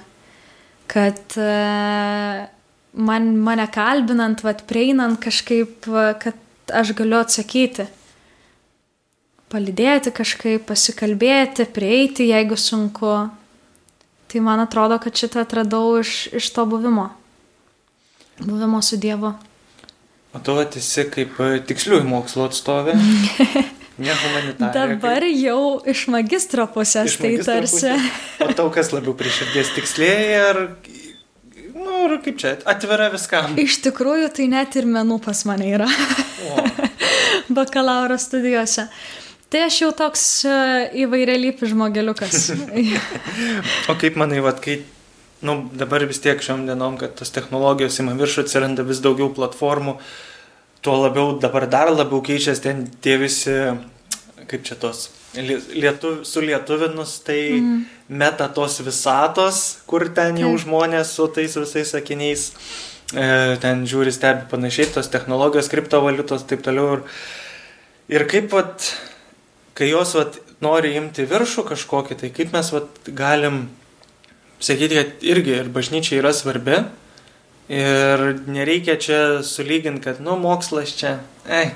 kad e, man, mane kalbinant, vat, prieinant kažkaip, kad aš galiu atsakyti. Palidėti kažkaip, pasikalbėti, prieiti, jeigu sunku. Tai man atrodo, kad šitą atradau iš, iš to buvimo. Buvimo su Dievu. O tu esi kaip e, tiksliųjų mokslo atstovė. Ne humanitarija. Dabar jau iš magistro pusės, Iš tai magistro tarsi. pusės. O tau kas labiau prie širdies tikslėjai ar, ar kaip čia, atvira viskam? Iš tikrųjų, tai net ir menų pas mane yra bakalauro studijose. Tai aš jau toks e, įvairialypis žmogeliukas. o kaip manai, vat, kai, nu, dabar vis tiek šiom dienom, kad tos technologijos įma viršų, atsiranda vis daugiau platformų, tuo labiau dabar dar labiau keičiasi ten tie visi, kaip čia tos, lie- lietuv, su lietuvinus, tai mm. meta tos visatos, kur ten jau Taip. žmonės su tais visais sakiniais, e, ten žiūri, stebi panašiai, tos technologijos, kriptovaliutos, taip toliau. Ir, ir kaip, vat, kai jos vat, nori imti viršų kažkokį, tai kaip mes vat, galim sakyti, kad irgi ir bažnyčia yra svarbi. Ir nereikia čia sulyginti, kad, nu, mokslas čia, ei,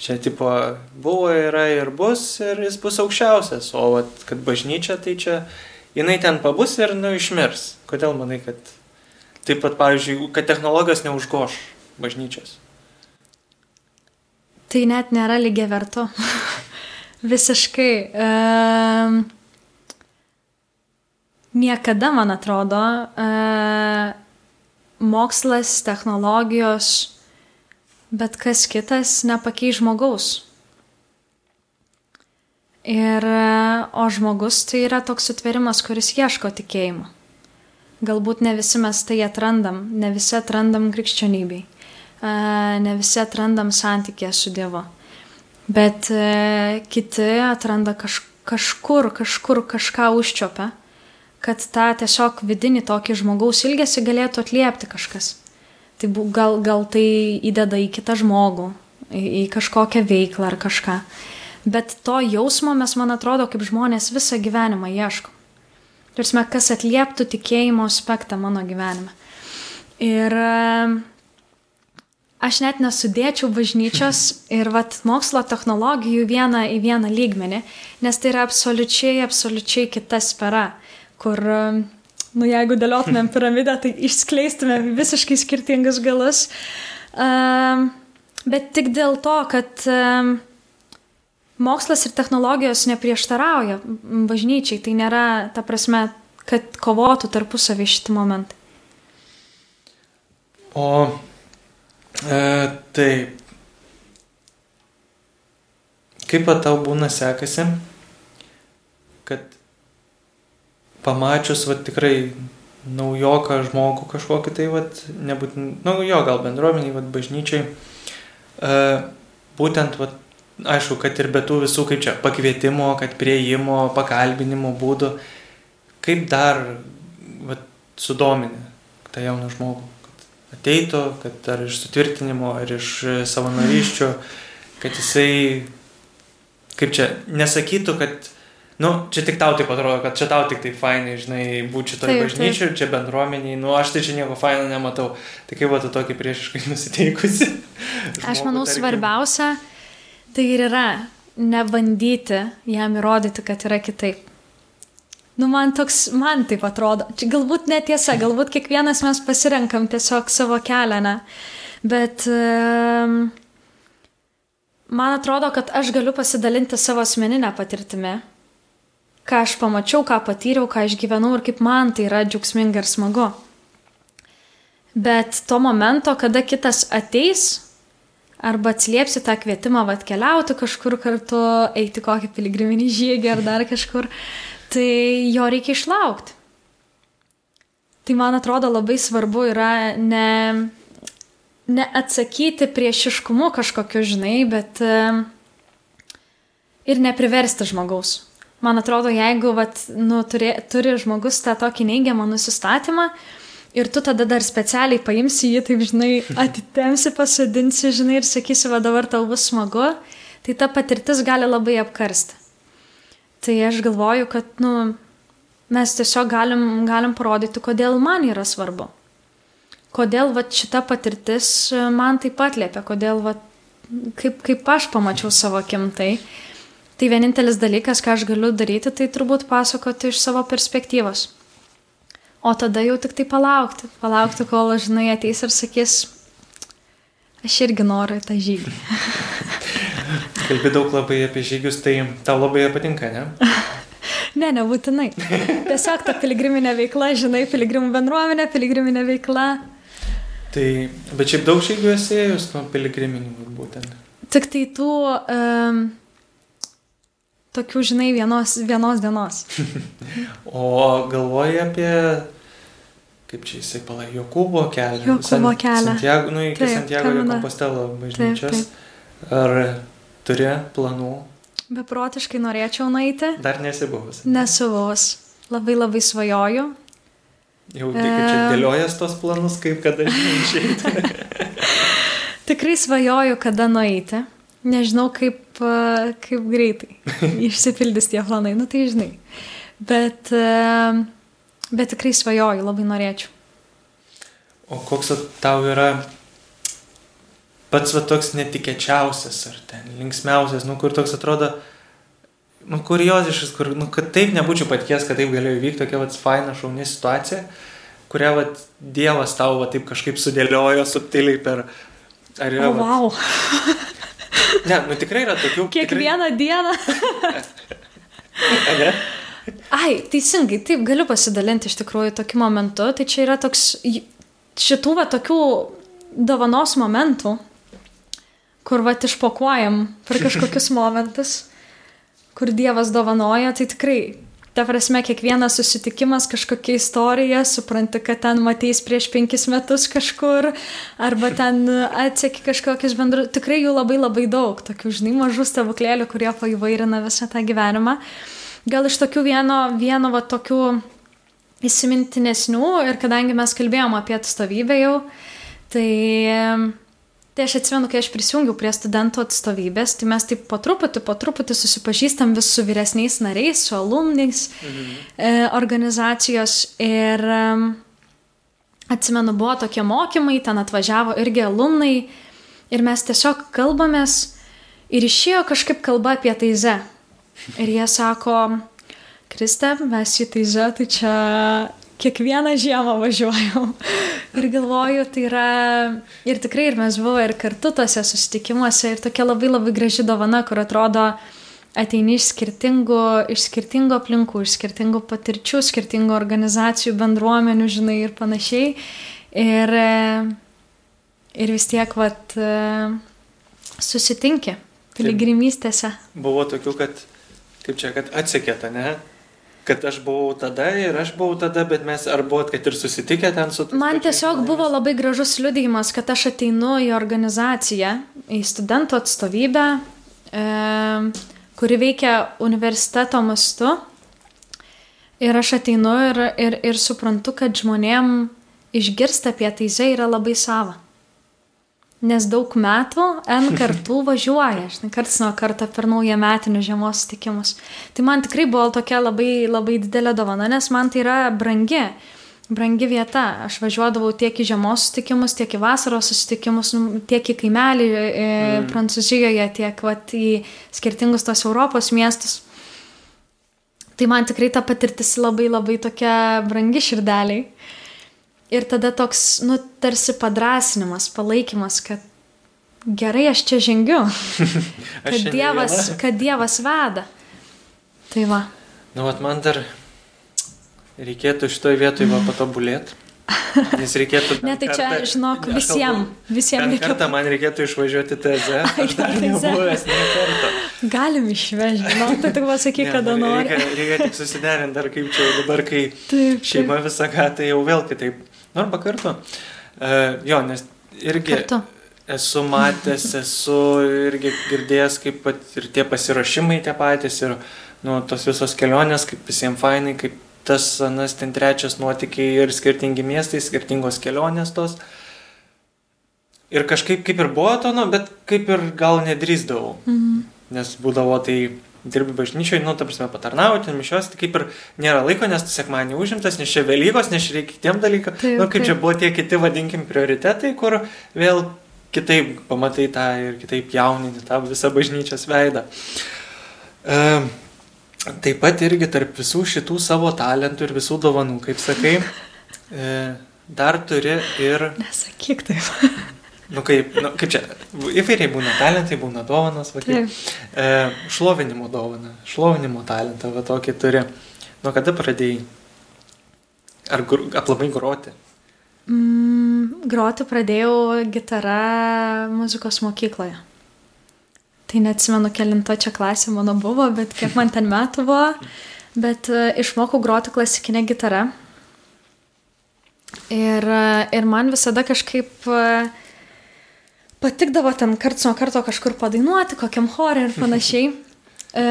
čia tipo buvo, yra ir bus, ir jis bus aukščiausias, o vat, kad bažnyčia, tai čia, jinai ten pabus ir, nu, išmirs. Kodėl manai, kad taip pat, pavyzdžiui, kad technologijos neužgoš bažnyčios? tai net nėra lygiai vertu. Visiškai. Um, niekada, man atrodo, mokslas, technologijos, bet kas kitas nepakeis žmogaus. Ir, o žmogus tai yra toks sutverimas, kuris ieško tikėjimo. Galbūt ne visi mes tai atrandam, ne visi atrandam krikščionybei, ne visi atrandam santykę su Dievu. Bet kiti atranda kaž, kažkur, kažkur kažką užčiopę, kad tą tiesiog vidinį tokį žmogaus ilgesį galėtų atliepti kažkas. Tai bu- gal, gal tai įdeda į kitą žmogų, į, į kažkokią veiklą ar kažką. Bet to jausmo mes, man atrodo, kaip žmonės visą gyvenimą ieškom. Tarsi, kas atlieptų tikėjimo aspektą mano gyvenime. Ir e, aš net nesudėčiau bažnyčios ir vat, mokslo technologijų vieną į vieną lygmenį, nes tai yra absoliučiai, absoliučiai kita sfera, kur, e, nu jeigu dėliotumėm piramidę, tai išskleistumėm visiškai skirtingus galus. Um, bet tik dėl to, kad um, mokslas ir technologijos neprieštarauja bažnyčiai, tai nėra ta prasme, kad kovotų tarpusavį šitį momentą. O e, taip. Kaip tau būna sekasi, kad pamačius, va tikrai naujoką žmogų kažkokį tai, va, nebūtent, nu jo, gal bendruomeniai, va, bažnyčiai, e, būtent, va, aišku, kad ir be tų visų, kaip čia, pakvietimo, kad prieimo, pakalbinimo būdų, kaip dar, va, sudomini tą jauną žmogų? Ateitų, kad ar iš sutvirtinimo, ar iš savanorysčių, kad jisai, kaip čia, nesakytų, kad, nu, čia tik tau taip atrodo, kad čia tau tik tai fainai, žinai, būti šitoje Taip, bažnyčioje, čia bendruomeniai, nu, aš tai čia nieko faino nematau. Tai kaip va tu tokį priešiškai nusiteikusi? Aš Žmogų, manau, tarkim. svarbiausia tai ir yra nebandyti jam įrodyti, kad yra kitaip. Nu, man toks, man taip atrodo. Čia galbūt netiesa, galbūt kiekvienas mes pasirenkam tiesiog savo kelią, ne? Bet um, man atrodo, kad aš galiu pasidalinti savo asmeninę patirtimį, ką aš pamačiau, ką patyriau, ką išgyvenau ir kaip man tai yra džiaugsminga ir smagu. Bet to momento, kada kitas ateis, arba atsiliepsi tą kvietimą atkeliauti kažkur kartu, eiti kokį piligriminį žygį ar dar kažkur, tai jo reikia išlaukti. Tai man atrodo labai svarbu yra ne, neatsakyti priešiškumu kažkokiu, žinai, bet e, ir nepriversti žmogaus. Man atrodo, jeigu vat, nu, turi, turi žmogus tą tokį neigiamą nusistatymą ir tu tada dar specialiai paimsi jį, taip žinai, atitemsi, pasodinsi, žinai, ir sakysi, va dabar tau bus smagu, tai ta patirtis gali labai apkarsti. Tai aš galvoju, kad, nu, mes tiesiog galim, galim parodyti, kodėl man yra svarbu. Kodėl va, šita patirtis man taip pat liepia, kodėl va, kaip, kaip aš pamačiau savo akim tai. Tai vienintelis dalykas, ką aš galiu daryti, tai turbūt pasakoti iš savo perspektyvos. O tada jau tik tai palaukti. Palaukti, kol, žinai, ateis ir sakys, aš irgi noriu tą žygį. kalbi daug labai apie žygius, tai tau labai patinka, ne? Ne, nebūtinai. Tiesiog ta piligriminė veikla, žinai, piligrimų bendruomenė, piligriminė veikla. Tai, bet šiaip daug žygių esi ėjus nuo piligriminių būtent. Tik tai tų, um, tokių, žinai, vienos, vienos dienos. O galvoji apie, kaip čia jisai palai, Jokūbo kelią. Jokūbo kelią. Santiago, nu, iki Taip, Santiago de. Compostelo bažnyčios. taip. Ar turi planų? Beprotiškai norėčiau nueiti, Dar nesi buvus. nesu buvus. Labai labai svajoju. Jau tai, kaip čia dėliojas tos planus, kaip kada išeiti. Tikrai svajoju, kada nueiti. Nežinau, kaip, a, kaip greitai išsipildys tie planai, nu tai žinai. Bet, bet tikrai svajoju, labai norėčiau. O koks tau yra pats va toks netikėčiausias ar ten linksmiausias, nu kur toks atrodo, nu kurioziškas, kur, nu kad taip nebūčiau patikėjęs, kad taip galėjo įvykti tokia va faina šauni situacija, kurią va Dievas tau va taip kažkaip sudėliojo subtiliai per... Ar yra... O, vat- wow. Ne, nu tikrai yra tokių... Kiekvieną dieną. Tikrai, ne? Ai, teisingai, taip, galiu pasidalinti iš tikrųjų tokiu momentu. Tai čia yra toks, šitų va tokių dovanos momentų, kur va išpakuojam per kažkokius momentus, kur Dievas dovanoja, tai tikrai, ta prasme, kiekvienas susitikimas kažkokia istorija, supranti, kad ten mateis prieš penkis metus kažkur, arba ten atseki kažkokius bendrus, tikrai jų labai labai daug, tokių, žinai, mažų stebuklėlių, kurie paįvairina visą tą gyvenimą. Gal iš tokių vieno, vieno va tokių įsimintinesnių ir kadangi mes kalbėjom apie atstovybę jau, tai, tai aš atsimenu, kai aš prisijungiau prie studentų atstovybės, tai mes taip po truputį, po truputį susipažįstam vis su vyresniais nariais, su alumniais e, organizacijos ir e, atsimenu, buvo tokie mokymai, ten atvažiavo irgi alumnai ir mes tiesiog kalbamės ir išėjo kažkaip kalba apie taizę. Ir jie sako, Kriste, mes į taizę, tai čia kiekvieną žiemą važiuojam. Ir galvoju, tai yra, ir tikrai ir mes buvome ir kartu tose susitikimuose, ir tokia labai labai graži dovana, kur atrodo, ateini iš skirtingų, iš skirtingų aplinkų, iš skirtingų patirčių, skirtingų organizacijų, bendruomenių, žinai, ir panašiai. Ir, ir vis tiek, vat, susitinki piligrimystėse. Buvo tokių, kad, kaip čia, kad atsikėta, ne? Kad aš buvau tada ir aš buvau tada, bet mes ar buvot, kad ir susitikę ten su... Man tiesiog žmonėmis? buvo labai gražus liudijimas, kad aš ateinu į organizaciją, į studentų atstovybę, e, kuri veikia universiteto mastu. Ir aš ateinu ir, ir, ir suprantu, kad žmonėm išgirsti apie teisę yra labai sava. Nes daug metų N kartų važiuoja, žinai, karts nuo karto per naują metinių žiemos sutikimus. Tai man tikrai buvo tokia labai, labai didelė dovana, nes man tai yra brangi, brangi vieta. Aš važiuodavau tiek į žiemos sutikimus, tiek į vasaros susitikimus, nu, tiek į kaimelį e, Mm. Prancūzijoje, tiek vat, į skirtingus tos Europos miestus. Tai man tikrai ta patirtis labai labai tokia brangi širdeliai. Ir tada toks, nu, tarsi padrasinimas, palaikymas, kad gerai aš čia žengiu, kad, Aš dievas, kad Dievas veda. Tai va. Nu, vat man dar reikėtų šitoje vietoje va patobulėti. Nes reikėtų... Ne, tai čia, kartą- žinok, Ne, aš visiem, kalbu, visiem Bent reikia. kartą man reikėtų išvažiuoti TZ. Aš dar nebuvęs ne kartą. Galim išvežti, nu, tai tik pasakyk, Ne, kada nu, nori. Reikia, reikia tik susiderinti dar kaip čia dabar, kai Taip, šeima visą ką, tai jau vėl kitaip. Arba kartu. Uh, jo, nes irgi Kartu. esu matęs, esu irgi girdėjęs, kaip pat ir tie pasirašymai tie patys, ir nu, tos visos kelionės, kaip visiems fainai, kaip tas, anas, ten trečias nuotikiai ir skirtingi miestai, skirtingos kelionės tos. Ir kažkaip kaip ir buvo to, nu, bet kaip ir gal nedrįsdavau. Mhm. Nes būdavo tai dirbi bažnyčioje, nu, ta prasme, patarnauti, mišios, tai kaip ir nėra laiko, nes tu sekmanį užimtas, nes čia Velykos, nes čia reikia kitiem dalykam. Taip, Nu, kaip čia taip. buvo tie kiti, vadinkim, prioritetai, kur vėl kitaip pamatai tą ir kitaip jaunini tą visą bažnyčios veidą. E, taip pat irgi tarp visų šitų savo talentų ir visų dovanų, kaip sakai, e, dar turi ir Nesakyk taip. Nu kaip, nu, kaip čia, įvairiai būna talentai, būna dovanas, va, e, šlovinimo dovana, šlovinimo talentą, va tokį turi. Nuo kada pradėjai? Ar gr aplamai groti? Mm, groti pradėjau gitarą muzikos mokykloje. Tai neatsimenu, kelinto čia klasė mano buvo, bet kiek man ten metų buvo. Bet uh, išmokau groti klasikinę gitarą. Ir, uh, ir man visada kažkaip uh, patikdavo ten karts nuo karto kažkur padainuoti, kokiam chorui ir panašiai. E,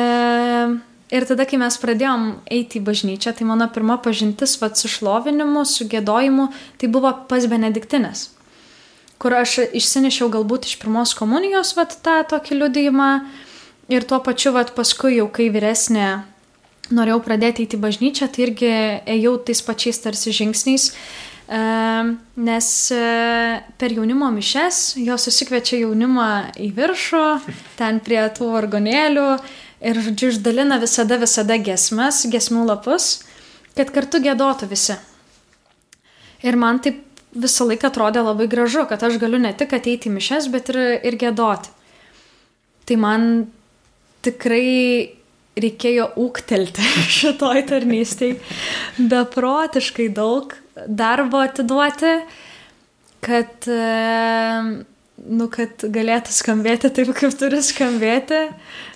ir tada, kai mes pradėjom eiti į bažnyčią, tai mano pirma pažintis vat, su šlovinimu, su gėdojimu, tai buvo pas Benediktinės, kur aš išsinešiau galbūt iš pirmos komunijos vat, tą tokį liudijimą ir tuo pačiu vat, paskui jau kai vyresnė norėjau pradėti eiti į bažnyčią, tai irgi ėjau tais pačiais tarsi žingsniais nes e, per jaunimo mišes jos susikviečia jaunimą į viršų, ten prie tų vargonėlių ir, žodžiu, išdalina visada, visada gesmes, gesmių lapus, kad kartu gėdotų visi. Ir man taip visą laiką atrodė labai gražu, kad aš galiu ne tik ateiti į mišes, bet ir, ir gėdoti. Tai man tikrai reikėjo ūktelti šitoj tarnystėj beprotiškai daug darbo atiduoti, kad, nu, kad galėtų skambėti taip, kaip turi skambėti,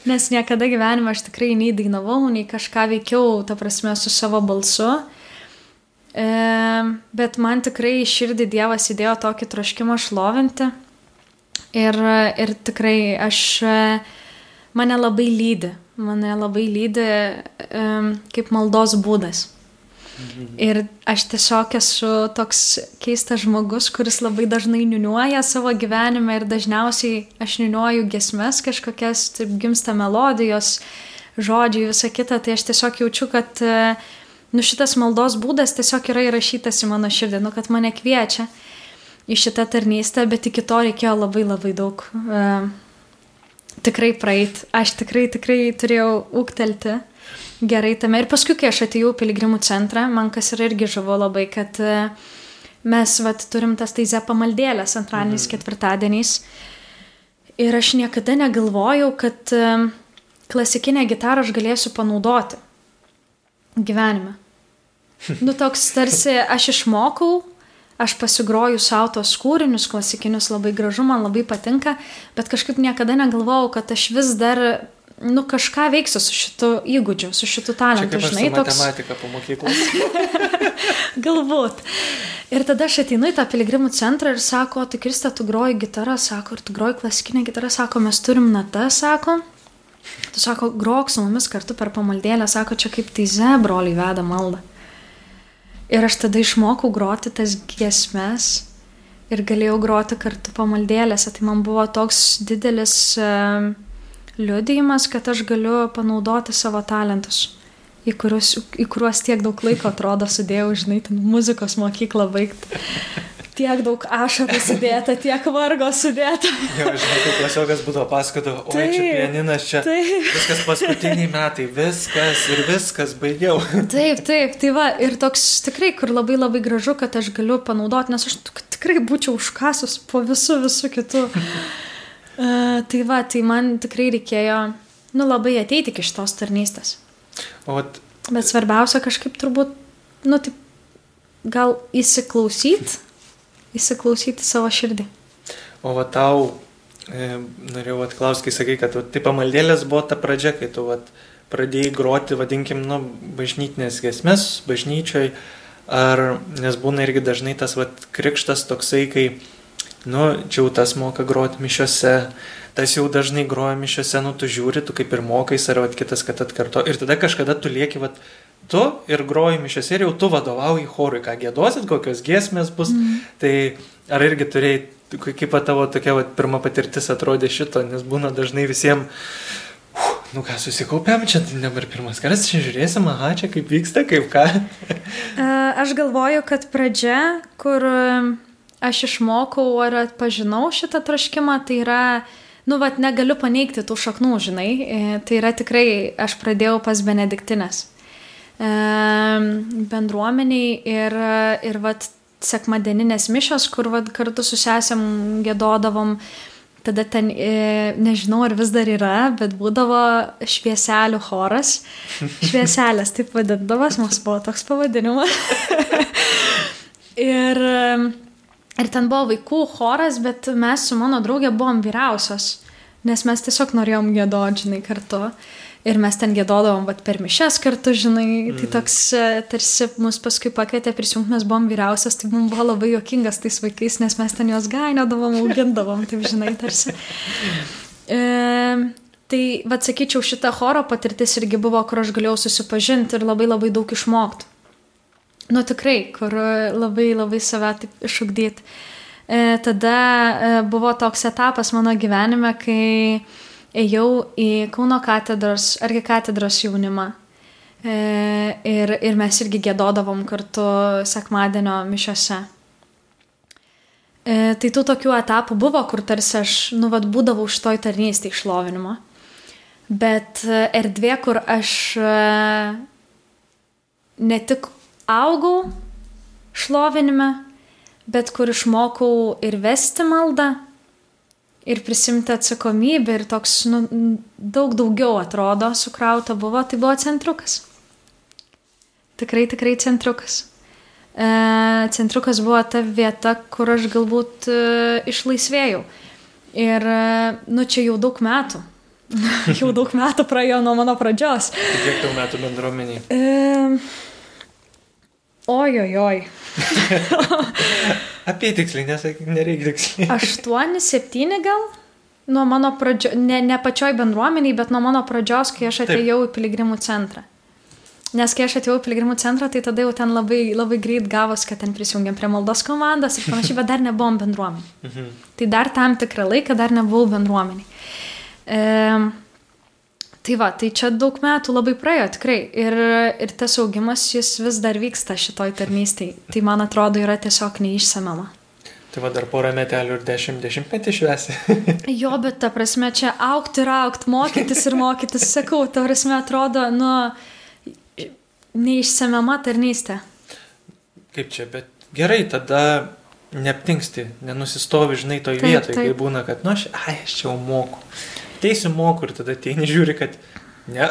nes niekada gyvenime aš tikrai nei dainavau, nei kažką veikiau, ta prasme, su savo balsu. E, bet man tikrai širdį Dievas įdėjo tokį troškimą šlovinti. Ir, ir tikrai aš, mane labai lydi, mane labai lydi kaip maldos būdas. Ir aš tiesiog esu toks keistas žmogus, kuris labai dažnai niuniuoja savo gyvenime ir dažniausiai aš niuniuoju gesmes kažkokias, taip gimsta melodijos, žodžiai, visa kita, tai aš tiesiog jaučiu, kad nu, šitas maldos būdas tiesiog yra įrašytas į mano širdį, nu, kad mane kviečia į šitą tarnystę, bet iki to reikėjo labai labai daug uh, tikrai praeit. Aš tikrai, tikrai turėjau ūktelti gerai tame. Ir paskui, kai aš atėjau į piligrimų centrą, man kas yra irgi žavo labai, kad e, mes vat, turim tas taize pamaldėlės antradieniais, mhm. ketvirtadieniais. Ir aš niekada negalvojau, kad e, klasikinę gitarą aš galėsiu panaudoti gyvenime. Nu toks tarsi aš išmokau, aš pasigroju savo tos kūrinius klasikinius, labai gražu, man labai patinka, bet kažkaip niekada negalvojau, kad aš vis dar nu, kažką veiksiu su šitu įgūdžiu, su šitu talentu. Žinai, toks... Matematika po mokyklos. Galbūt. Ir tada aš ateinu į tą piligrimų centrą ir sako, tai Krista, tu groji gitarą, sako, ir tu groji klasikinę gitarą, sako, mes turim natą, sako. Tu sako, grok su mumis kartu per pamaldėlę, sako, čia kaip teize broliai veda maldą. Ir aš tada išmokau groti tas giesmes ir galėjau groti kartu pamaldėlėse. Tai man buvo toks didelis uh, liudijimas, kad aš galiu panaudoti savo talentus, į kuriuos, į kuriuos tiek daug laiko atrodo sudėjau, žinai, ten muzikos mokyklą baigti. Tiek daug ašarų sudėta, tiek vargo sudėta. Jau, žinai, kaip klasiokas būdavo pasakodavo, oi, taip, čia pianinas, čia taip. viskas paskutiniai metai, viskas ir viskas baigiau. Taip, taip, tai va, ir toks tikrai, kur labai labai gražu, kad aš galiu panaudoti, nes aš tikrai būčiau užkasus po visų, visų kitų Uh, tai va, tai man tikrai reikėjo, nu, labai ateiti iki šitos tarnystės. O. Bet svarbiausia kažkaip turbūt, nu, taip, gal įsiklausyti, įsiklausyti savo širdį. O va tau, e, norėjau atklausti, kai sakai, kad tai pamaldėlės buvo ta pradžia, kai tu vat, pradėjai groti, vadinkim, nu, bažnytinės gesmes, bažnyčioj, ar, nes būna irgi dažnai tas vat, krikštas toksai, kai nu, čia jau tas moka groti mišiuose, tas jau dažnai groja mišiuose, nu, tu žiūri, tu kaip ir mokais, ar vat, kitas, kad atkarto. Ir tada kažkada tu lieki, vat, tu ir groji mišiuose ir jau tu vadovauji chorui, ką gėdosit, kokios giesmės bus. Mm. Tai ar irgi turėjai, kaip tavo tokia vat, pirma patirtis atrodė šito, nes būna dažnai visiems Nu ką, susikaupėm, čia dabar pirmas kartas, čia žiūrėsim, aha, čia kaip vyksta, kaip ką. Aš galvoju, kad pradžia, kur aš išmokau ar atpažinau šitą troškimą, tai yra, nu, vat, negaliu paneigti tų šaknų, žinai, e, tai yra tikrai, aš pradėjau pas Benediktinės e, bendruomeniai ir, ir vat, sekmadieninės mišos, kur vat, kartu su sesėm gėdodavom. Tada ten, e, nežinau ar vis dar yra, bet būdavo švieselių choras. Švieselės taip vadindavas, mums buvo toks pavadinimas. ir, ir ten buvo vaikų choras, bet mes su mano draugė buvom vyriausios, nes mes tiesiog norėjom gėdoti, žinai, kartu. Ir mes ten gėdodavom vat, per mišes kartu, žinai, tai toks e, tarsi mus paskui pakvietė prisijungti, mes buvom vyriausias, tai mums buvo labai jokingas tais vaikais, nes mes ten juos gainiodavom, augindavom, taip žinai, tarsi. E, tai, vad sakyčiau, šita choro patirtis irgi buvo, kur aš galėjau susipažinti ir labai labai daug išmokti. Nu tikrai, kur labai labai save taip išugdyti. E, tada e, buvo toks etapas mano gyvenime, kai ėjau į Kauno katedros, arkikatedros jaunimą. E, ir, ir mes irgi gėdodavom kartu sekmadienio mišiose. E, tai tų tokių etapų buvo, kur tarsi aš, nu, vad, būdavau už toj tarnystį išlovinimo. Bet erdvė, kur aš e, ne tik augau šlovinime, bet kur išmokau ir vesti maldą, ir prisimti atsakomybę ir toks nu, daug daugiau atrodo sukrauta buvo, tai buvo centrukas. Tikrai, tikrai centrukas. E, centrukas buvo ta vieta, kur aš galbūt e, išlaisvėjau. Ir, e, nu, čia jau daug metų. jau daug metų praėjo nuo mano pradžios. Kiek tau metų bendruomeniai? E, oj, oj, oj. Apie tiksliai, nesakyk, nereikia tiksliai. 8-7 gal? Nuo mano pradžios, ne, ne pačioj bendruomeniai, bet nuo mano pradžios, kai aš atėjau Taip. į piligrimų centrą. Nes kai aš atėjau į piligrimų centrą, tai tada jau ten labai, labai greit gavos, kad ten prisijungiam prie maldos komandos ir panašiai, bet dar nebuvom bendruomeniai. Mhm. Tai dar tam tikrą laiką dar nebuvau bendruomeniai. E, Tai va, tai čia daug metų labai praėjo tikrai ir, ir tas augimas jis vis dar vyksta šitoj tarnystėj. Tai man atrodo yra tiesiog neišsamama. Tai va dar porą metelių ir dešimt dešimtmetį šviesi. jo, bet ta prasme čia aukti ir aukti, mokytis ir mokytis, sakau, ta prasme atrodo, nu, neišsamama tarnystė. Kaip čia, bet gerai, tada neaptinksti, nenusistovi, žinai, toj vietoj, kai būna, kad, nu, aš, ai, aš čia jau moku teisiu moku ir tada ateini žiūri, kad ne,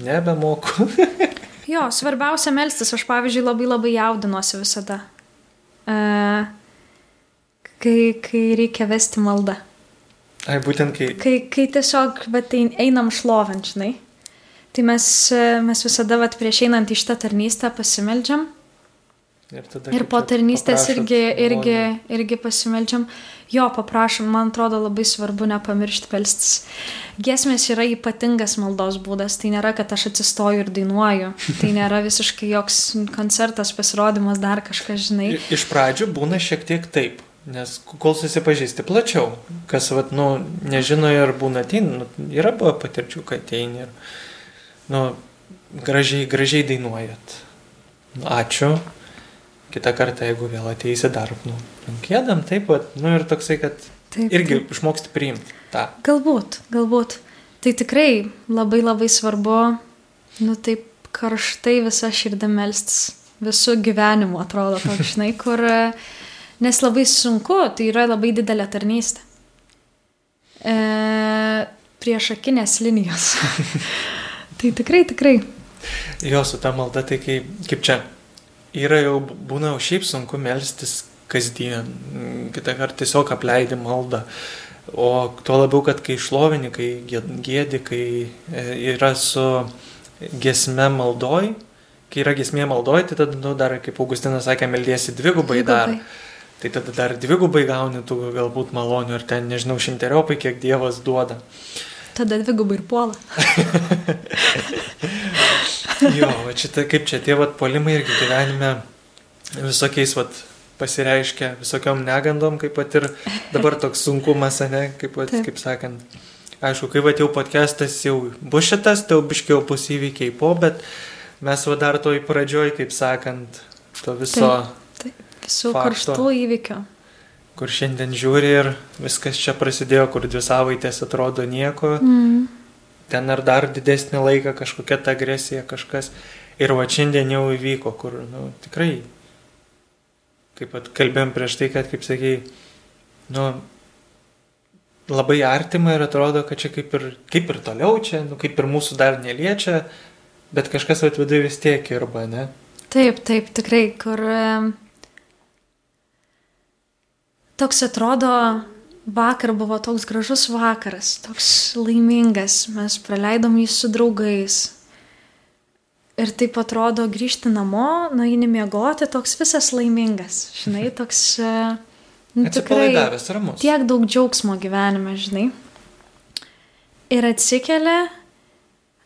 nebemoku. jo, svarbiausia melstis, aš pavyzdžiui labai labai jaudinuosi visada. E, kai, kai reikia vesti maldą. Ai, būtent kai. Kai, kai tiesiog vat, einam šlovenčinai. Tai mes, mes visada vat, prieš einant į šitą tarnystę pasimeldžiam. Ir, tada, ir po tarnystės irgi, irgi, irgi pasimeldžiam. Jo, paprašom, man atrodo labai svarbu nepamiršti pelstis. Giesmės yra ypatingas maldos būdas, tai nėra, kad aš atsistoju ir dainuoju, tai nėra visiškai joks koncertas, pasirodymas, dar kažkas, žinai. Iš pradžių būna šiek tiek taip, nes kol susipažįsti plačiau, kas, vat, nu, nežino ir būna atein, nu, yra buvo patirčių, kad ateini ir, nu, gražiai, gražiai dainuojat. Nu, ačiū kitą kartą, jeigu vėl ateisi dar, nu, gėdam, taip pat, nu ir toksai, kad taip, irgi taip. išmoksti priimti tą. Galbūt, galbūt. Tai tikrai labai labai svarbu, nu taip karštai visą širdą melstis, visų gyvenimu atrodo, toks, žinai, kur, nes labai sunku, tai yra labai didelė tarnystė. E, priešakinės linijos. tai tikrai, tikrai. Jo, su ta malda, tai kaip, kaip čia, yra jau būna jau šiaip sunku melstis kasdien, kitą kartą tiesiog apleidi maldą. O tuo labiau, kad kai šlovini, kai gėdi, kai e, yra su gesme maldoj, kai yra gesmė maldoj, tai tada nu, dar, kaip Augustinas sakė, meldiesi dvigubai, dvigubai. dar. Tai tada dar dvigubai gauni tų galbūt malonių ir ten nežinau šimteriopai, kiek Dievas duoda. Tada dvigubai ir puola. jo, va šitą, kaip čia tie vat polimai irgi gyvenime visokiais vat pasireiškia, visokiom negandom, kaip pat ir dabar toks sunkumas, ne, kaip, vat, kaip sakant. Aišku, kai vat jau podcastas jau bus šitas, tai jau biškiau bus įvykiai po, bet mes va dar toj pradžioj, kaip sakant, to viso. Taip, taip. Visų fakto, karštų įvykių. Kur šiandien žiūri ir viskas čia prasidėjo, kur dvi savaitės atrodo nieko. Mm ten ar dar didesnį laiką kažkokia ta agresija kažkas. Ir va šiandien jau įvyko, kur nu, tikrai kaip pat kalbėjom prieš tai, kad, kaip sakėjai, nu, labai artima ir atrodo, kad čia kaip ir, kaip ir toliau čia, nu, kaip ir mūsų dar neliečia, bet kažkas atvidai vis tiek irba, ne? Taip, taip, tikrai, kur toks atrodo, vakar buvo toks gražus vakaras, toks laimingas, mes praleidom jį su draugais. Ir taip atrodo grįžti namo, nueini miegoti, toks visas laimingas, žinai, toks... e, nu, Atsipalaidavęs, ramus. tiek daug džiaugsmo gyvenime, žinai. Ir atsikelia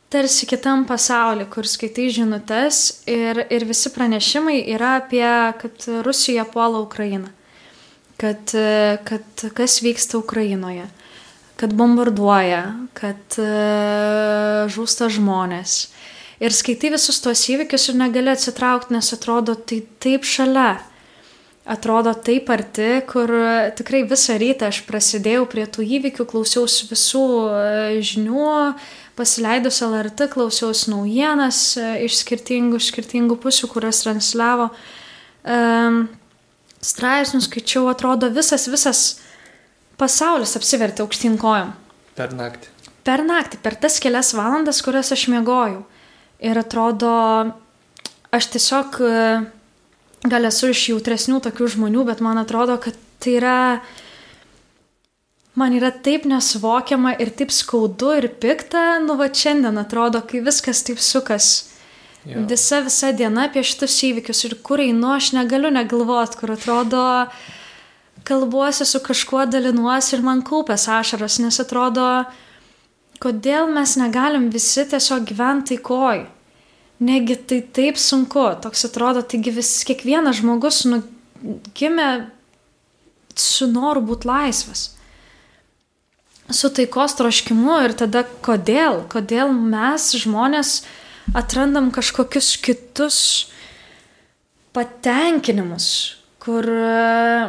tarsi kitam pasauliu, kur skaitai žinutes ir, ir visi pranešimai yra apie, kad Rusija puola Ukrainą, kad, kad kas vyksta Ukrainoje, kad bombarduoja, kad e, žūsta žmonės. Ir skaitai visus tuos įvykius ir negali atsitraukti, nes atrodo tai taip šalia atrodo taip arti, kur e, tikrai visą rytą aš prasidėjau prie tų įvykių, klausiausi visų e, žinių, pasileidus LRT, klausiausi naujienas iš skirtingų, skirtingų pusių, kurias transliavo. Um, straipsnius skaičiau, atrodo visas, visas pasaulis apsivertė aukštyn kojom. Per naktį. Per naktį, per tas kelias valandas, kurias aš miegojau. Ir atrodo, aš tiesiog e, gal esu iš jautresnių tokių žmonių, bet man atrodo, kad tai yra, man yra taip nesuvokiama ir taip skaudu ir pikta, nu va šiandien atrodo, kai viskas taip sukas. Jo. Visa, visa diena apie šitus įvykius ir kur einu, aš negaliu negalvot, kur atrodo, kalbuosi su kažkuo dalinuosi ir man kaupės ašaras, nes atrodo, kodėl mes negalim visi tiesiog gyventi taikoj. Negi tai taip sunku, toks atrodo, taigi vis kiekvienas žmogus nu, gimė su noru būti laisvas. Su taikos troškimu ir tada kodėl, kodėl mes žmonės atrandam kažkokius kitus patenkinimus, kur e,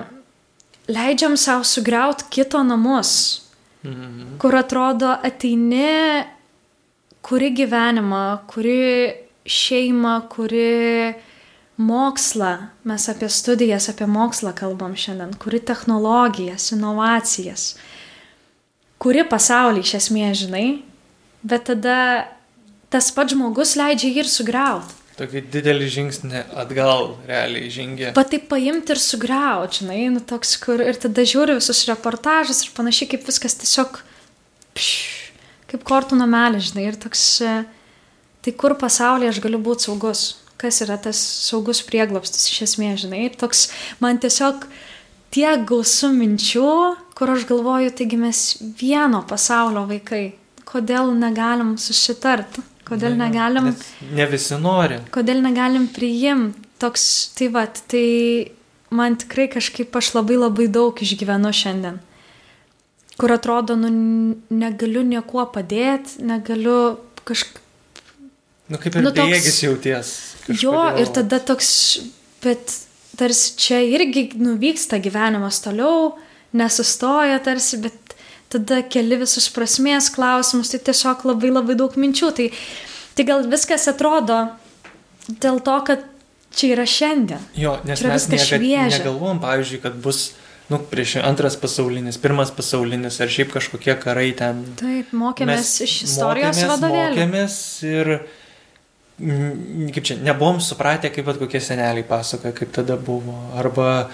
leidžiam savo sugriauti kito namus, Mhm. kur atrodo ateini, kuri gyvenimą, kuri šeimą, kuri mokslą, mes apie studijas, apie mokslą kalbam šiandien, kuri technologijas, inovacijas, kuri pasaulį iš esmės žinai, bet tada tas pats žmogus leidžia jį ir sugriauti. Tokį didelį žingsnį atgal realiai žengė. Va taip paimti ir sugriauti, žinai, nu toks, kur ir tada žiūri visus reportažus ir panašiai, kaip viskas tiesiog, pš, kaip kortų namelis, žinai, ir toks, e, tai kur pasaulyje aš galiu būti saugus, kas yra tas saugus prieglopstis iš esmės, žinai, ir toks, man tiesiog tiek gausų minčių, kur aš galvoju, taigi mes vieno pasaulio vaikai, kodėl negalim susitarti, kodėl Ne, negalim nes Ne visi nori. kodėl negalim priimti toks, tai va, tai man tikrai kažkaip aš labai labai daug išgyvenu šiandien. Kur atrodo, nu, negaliu niekuo padėti, negaliu kažkaip. Nu kaip ir Nu, toks- bėgis jauties. Jo, ir tada toks, bet tarsi čia irgi nuvyksta gyvenimas toliau, nesustoja tarsi, bet tada keli visus prasmės klausimus, tai tiesiog labai labai daug minčių. Tai, tai gal viskas atrodo dėl to, kad čia yra šiandien. Jo, nes mes niekad negalvom, pavyzdžiui, kad bus, nu, prieš antras pasaulinis, pirmas pasaulinis ar šiaip kažkokie karai ten. Taip, mokėmės Mes iš istorijos mokėmės, vadovėlių. Mokėmės ir, mm, kaip čia, nebuvom supratę, kaip vat kokie seneliai pasakoja, kaip tada buvo. Arba,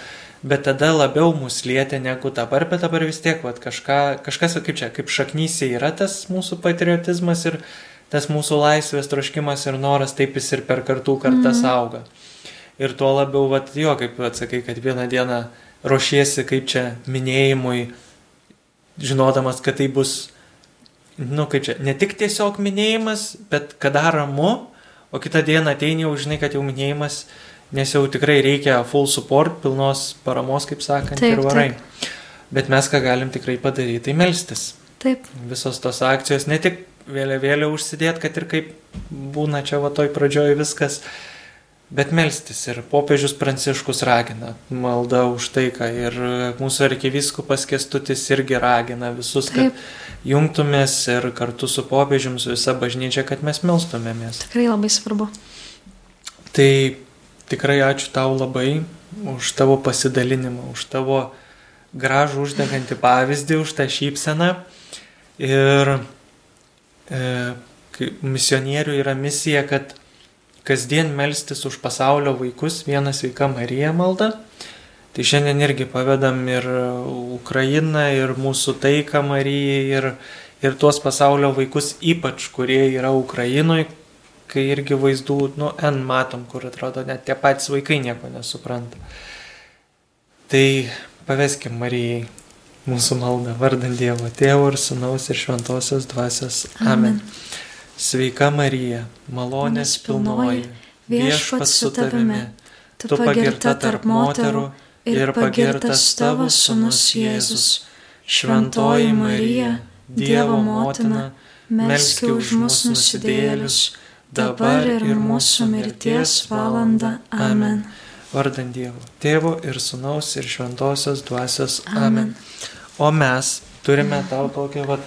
bet tada labiau mus lietė negu dabar, bet dabar vis tiek, vat, kažką, kažkas, kaip čia, kaip šaknysi yra tas mūsų patriotizmas ir tas mūsų laisvės troškimas ir noras, taip jis ir per kartų kartas mm. auga. Ir tuo labiau, vat, jo, kaip atsakai, kad vieną dieną ruošiesi, kaip čia minėjimui, žinodamas, kad tai bus nu kaip čia, ne tik tiesiog minėjimas, bet kada ramu, o kitą dieną ateini jau žinai, kad jau minėjimas, nes jau tikrai reikia full support, pilnos paramos, kaip sakant, Taip, ir varai. Bet mes ką galim tikrai padaryti, tai melstis. Taip, Visos tos akcijos, ne tik vėliavėlę užsidėti, kad ir kaip būna čia va toj pradžioj viskas, bet melstis. Ir popiežius Pranciškus ragina malda už taiką. Ir mūsų arkiviskupas Kestutis irgi ragina visus, kad Taip. jungtumės ir kartu su popiežium, su visa bažnyčia, kad mes melstumėmės. tikrai labai svarbu. Tai tikrai ačiū tau labai už tavo pasidalinimą, už tavo gražų uždegantį pavyzdį, už tą šypseną. Ir e, misionierių yra misija, kad kasdien melstis už pasaulio vaikus, vieną sveiką Mariją maldą. Tai šiandien irgi pavedam ir Ukrainą, ir mūsų taiką Marijai, ir, ir tuos pasaulio vaikus, ypač kurie yra Ukrainoje, kai irgi vaizdų, nu, N matom, kur atrodo net tie patys vaikai nieko nesupranta. Tai paveskim Marijai mūsų maldą vardant Dievo Tėvo ir Sūnaus ir Šventosios Dvasios. Amen. Amen. Sveika Marija, malonės pilnoji, viešpats su tavimi, tu pagirta tarp moterų ir pagirtas tavo Sūnus Jėzus. Šventoji Marija, Dievo motina, melski už mus nusidėlius, dabar ir mūsų mirties valanda. Amen. Vardant Dievo, Tėvo ir Sūnaus ir Šventosios Dvasios. Amen. O mes turime tau tokią vat,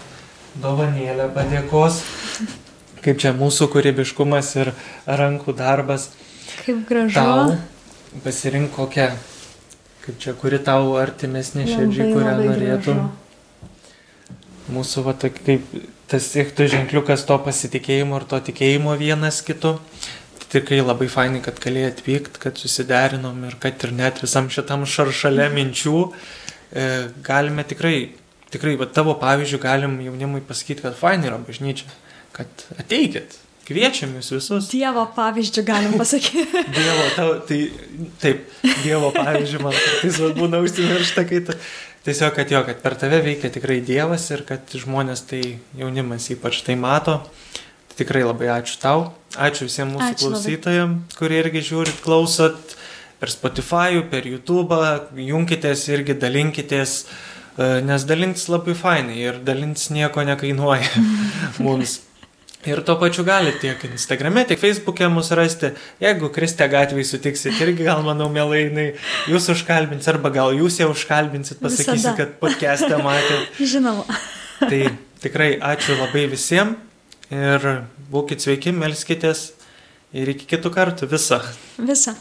dovanėlę padėkos, kaip čia mūsų kūrybiškumas ir rankų darbas. Kaip gražu. Tau pasirink kokią, kaip čia, kuri tau artimesnė širdžiai, kurią norėtum. Gražu. Mūsų, va, kaip tas siektų ženkliukas to pasitikėjimo ir to tikėjimo vienas kitu tikrai labai fainai, kad galėjai atvykti, kad susiderinom ir kad ir net visam šitam šaršale minčių e, galime tikrai, tikrai, va, tavo pavyzdžių galim jaunimui pasakyti, kad fainai yra bažnyčia, kad ateikit, kviečiam jūs visus. Dievo pavyzdžių galim pasakyti. dievo, tau, tai taip, Dievo pavyzdžių man kartais būna užsimiršta, kai ta, tiesiog, kad jo, kad per tave veikia tikrai Dievas ir kad žmonės tai jaunimas ypač tai mato. Tikrai labai ačiū tau. Ačiū visiems mūsų ačiū klausytojams, labai. kurie irgi žiūrit, klausot per Spotify, per YouTube, junkitės irgi dalinkitės, e, nes dalintis labai fainai ir dalintis nieko nekainuoja mums. Ir tuo pačiu galite tiek Instagrame, tiek Facebook'e mus rasti. Jeigu Kristė gatvėje sutiksit, irgi gal, manau, mielai jūs užkalbins, arba gal jūs ją užkalbinsit, pasakysit, Visada. kad podcast'ą matėt. Žinoma. Tai tikrai ačiū labai visiems. Ir būkite sveiki, melskitės ir iki kitų kartų. Visą. Visą.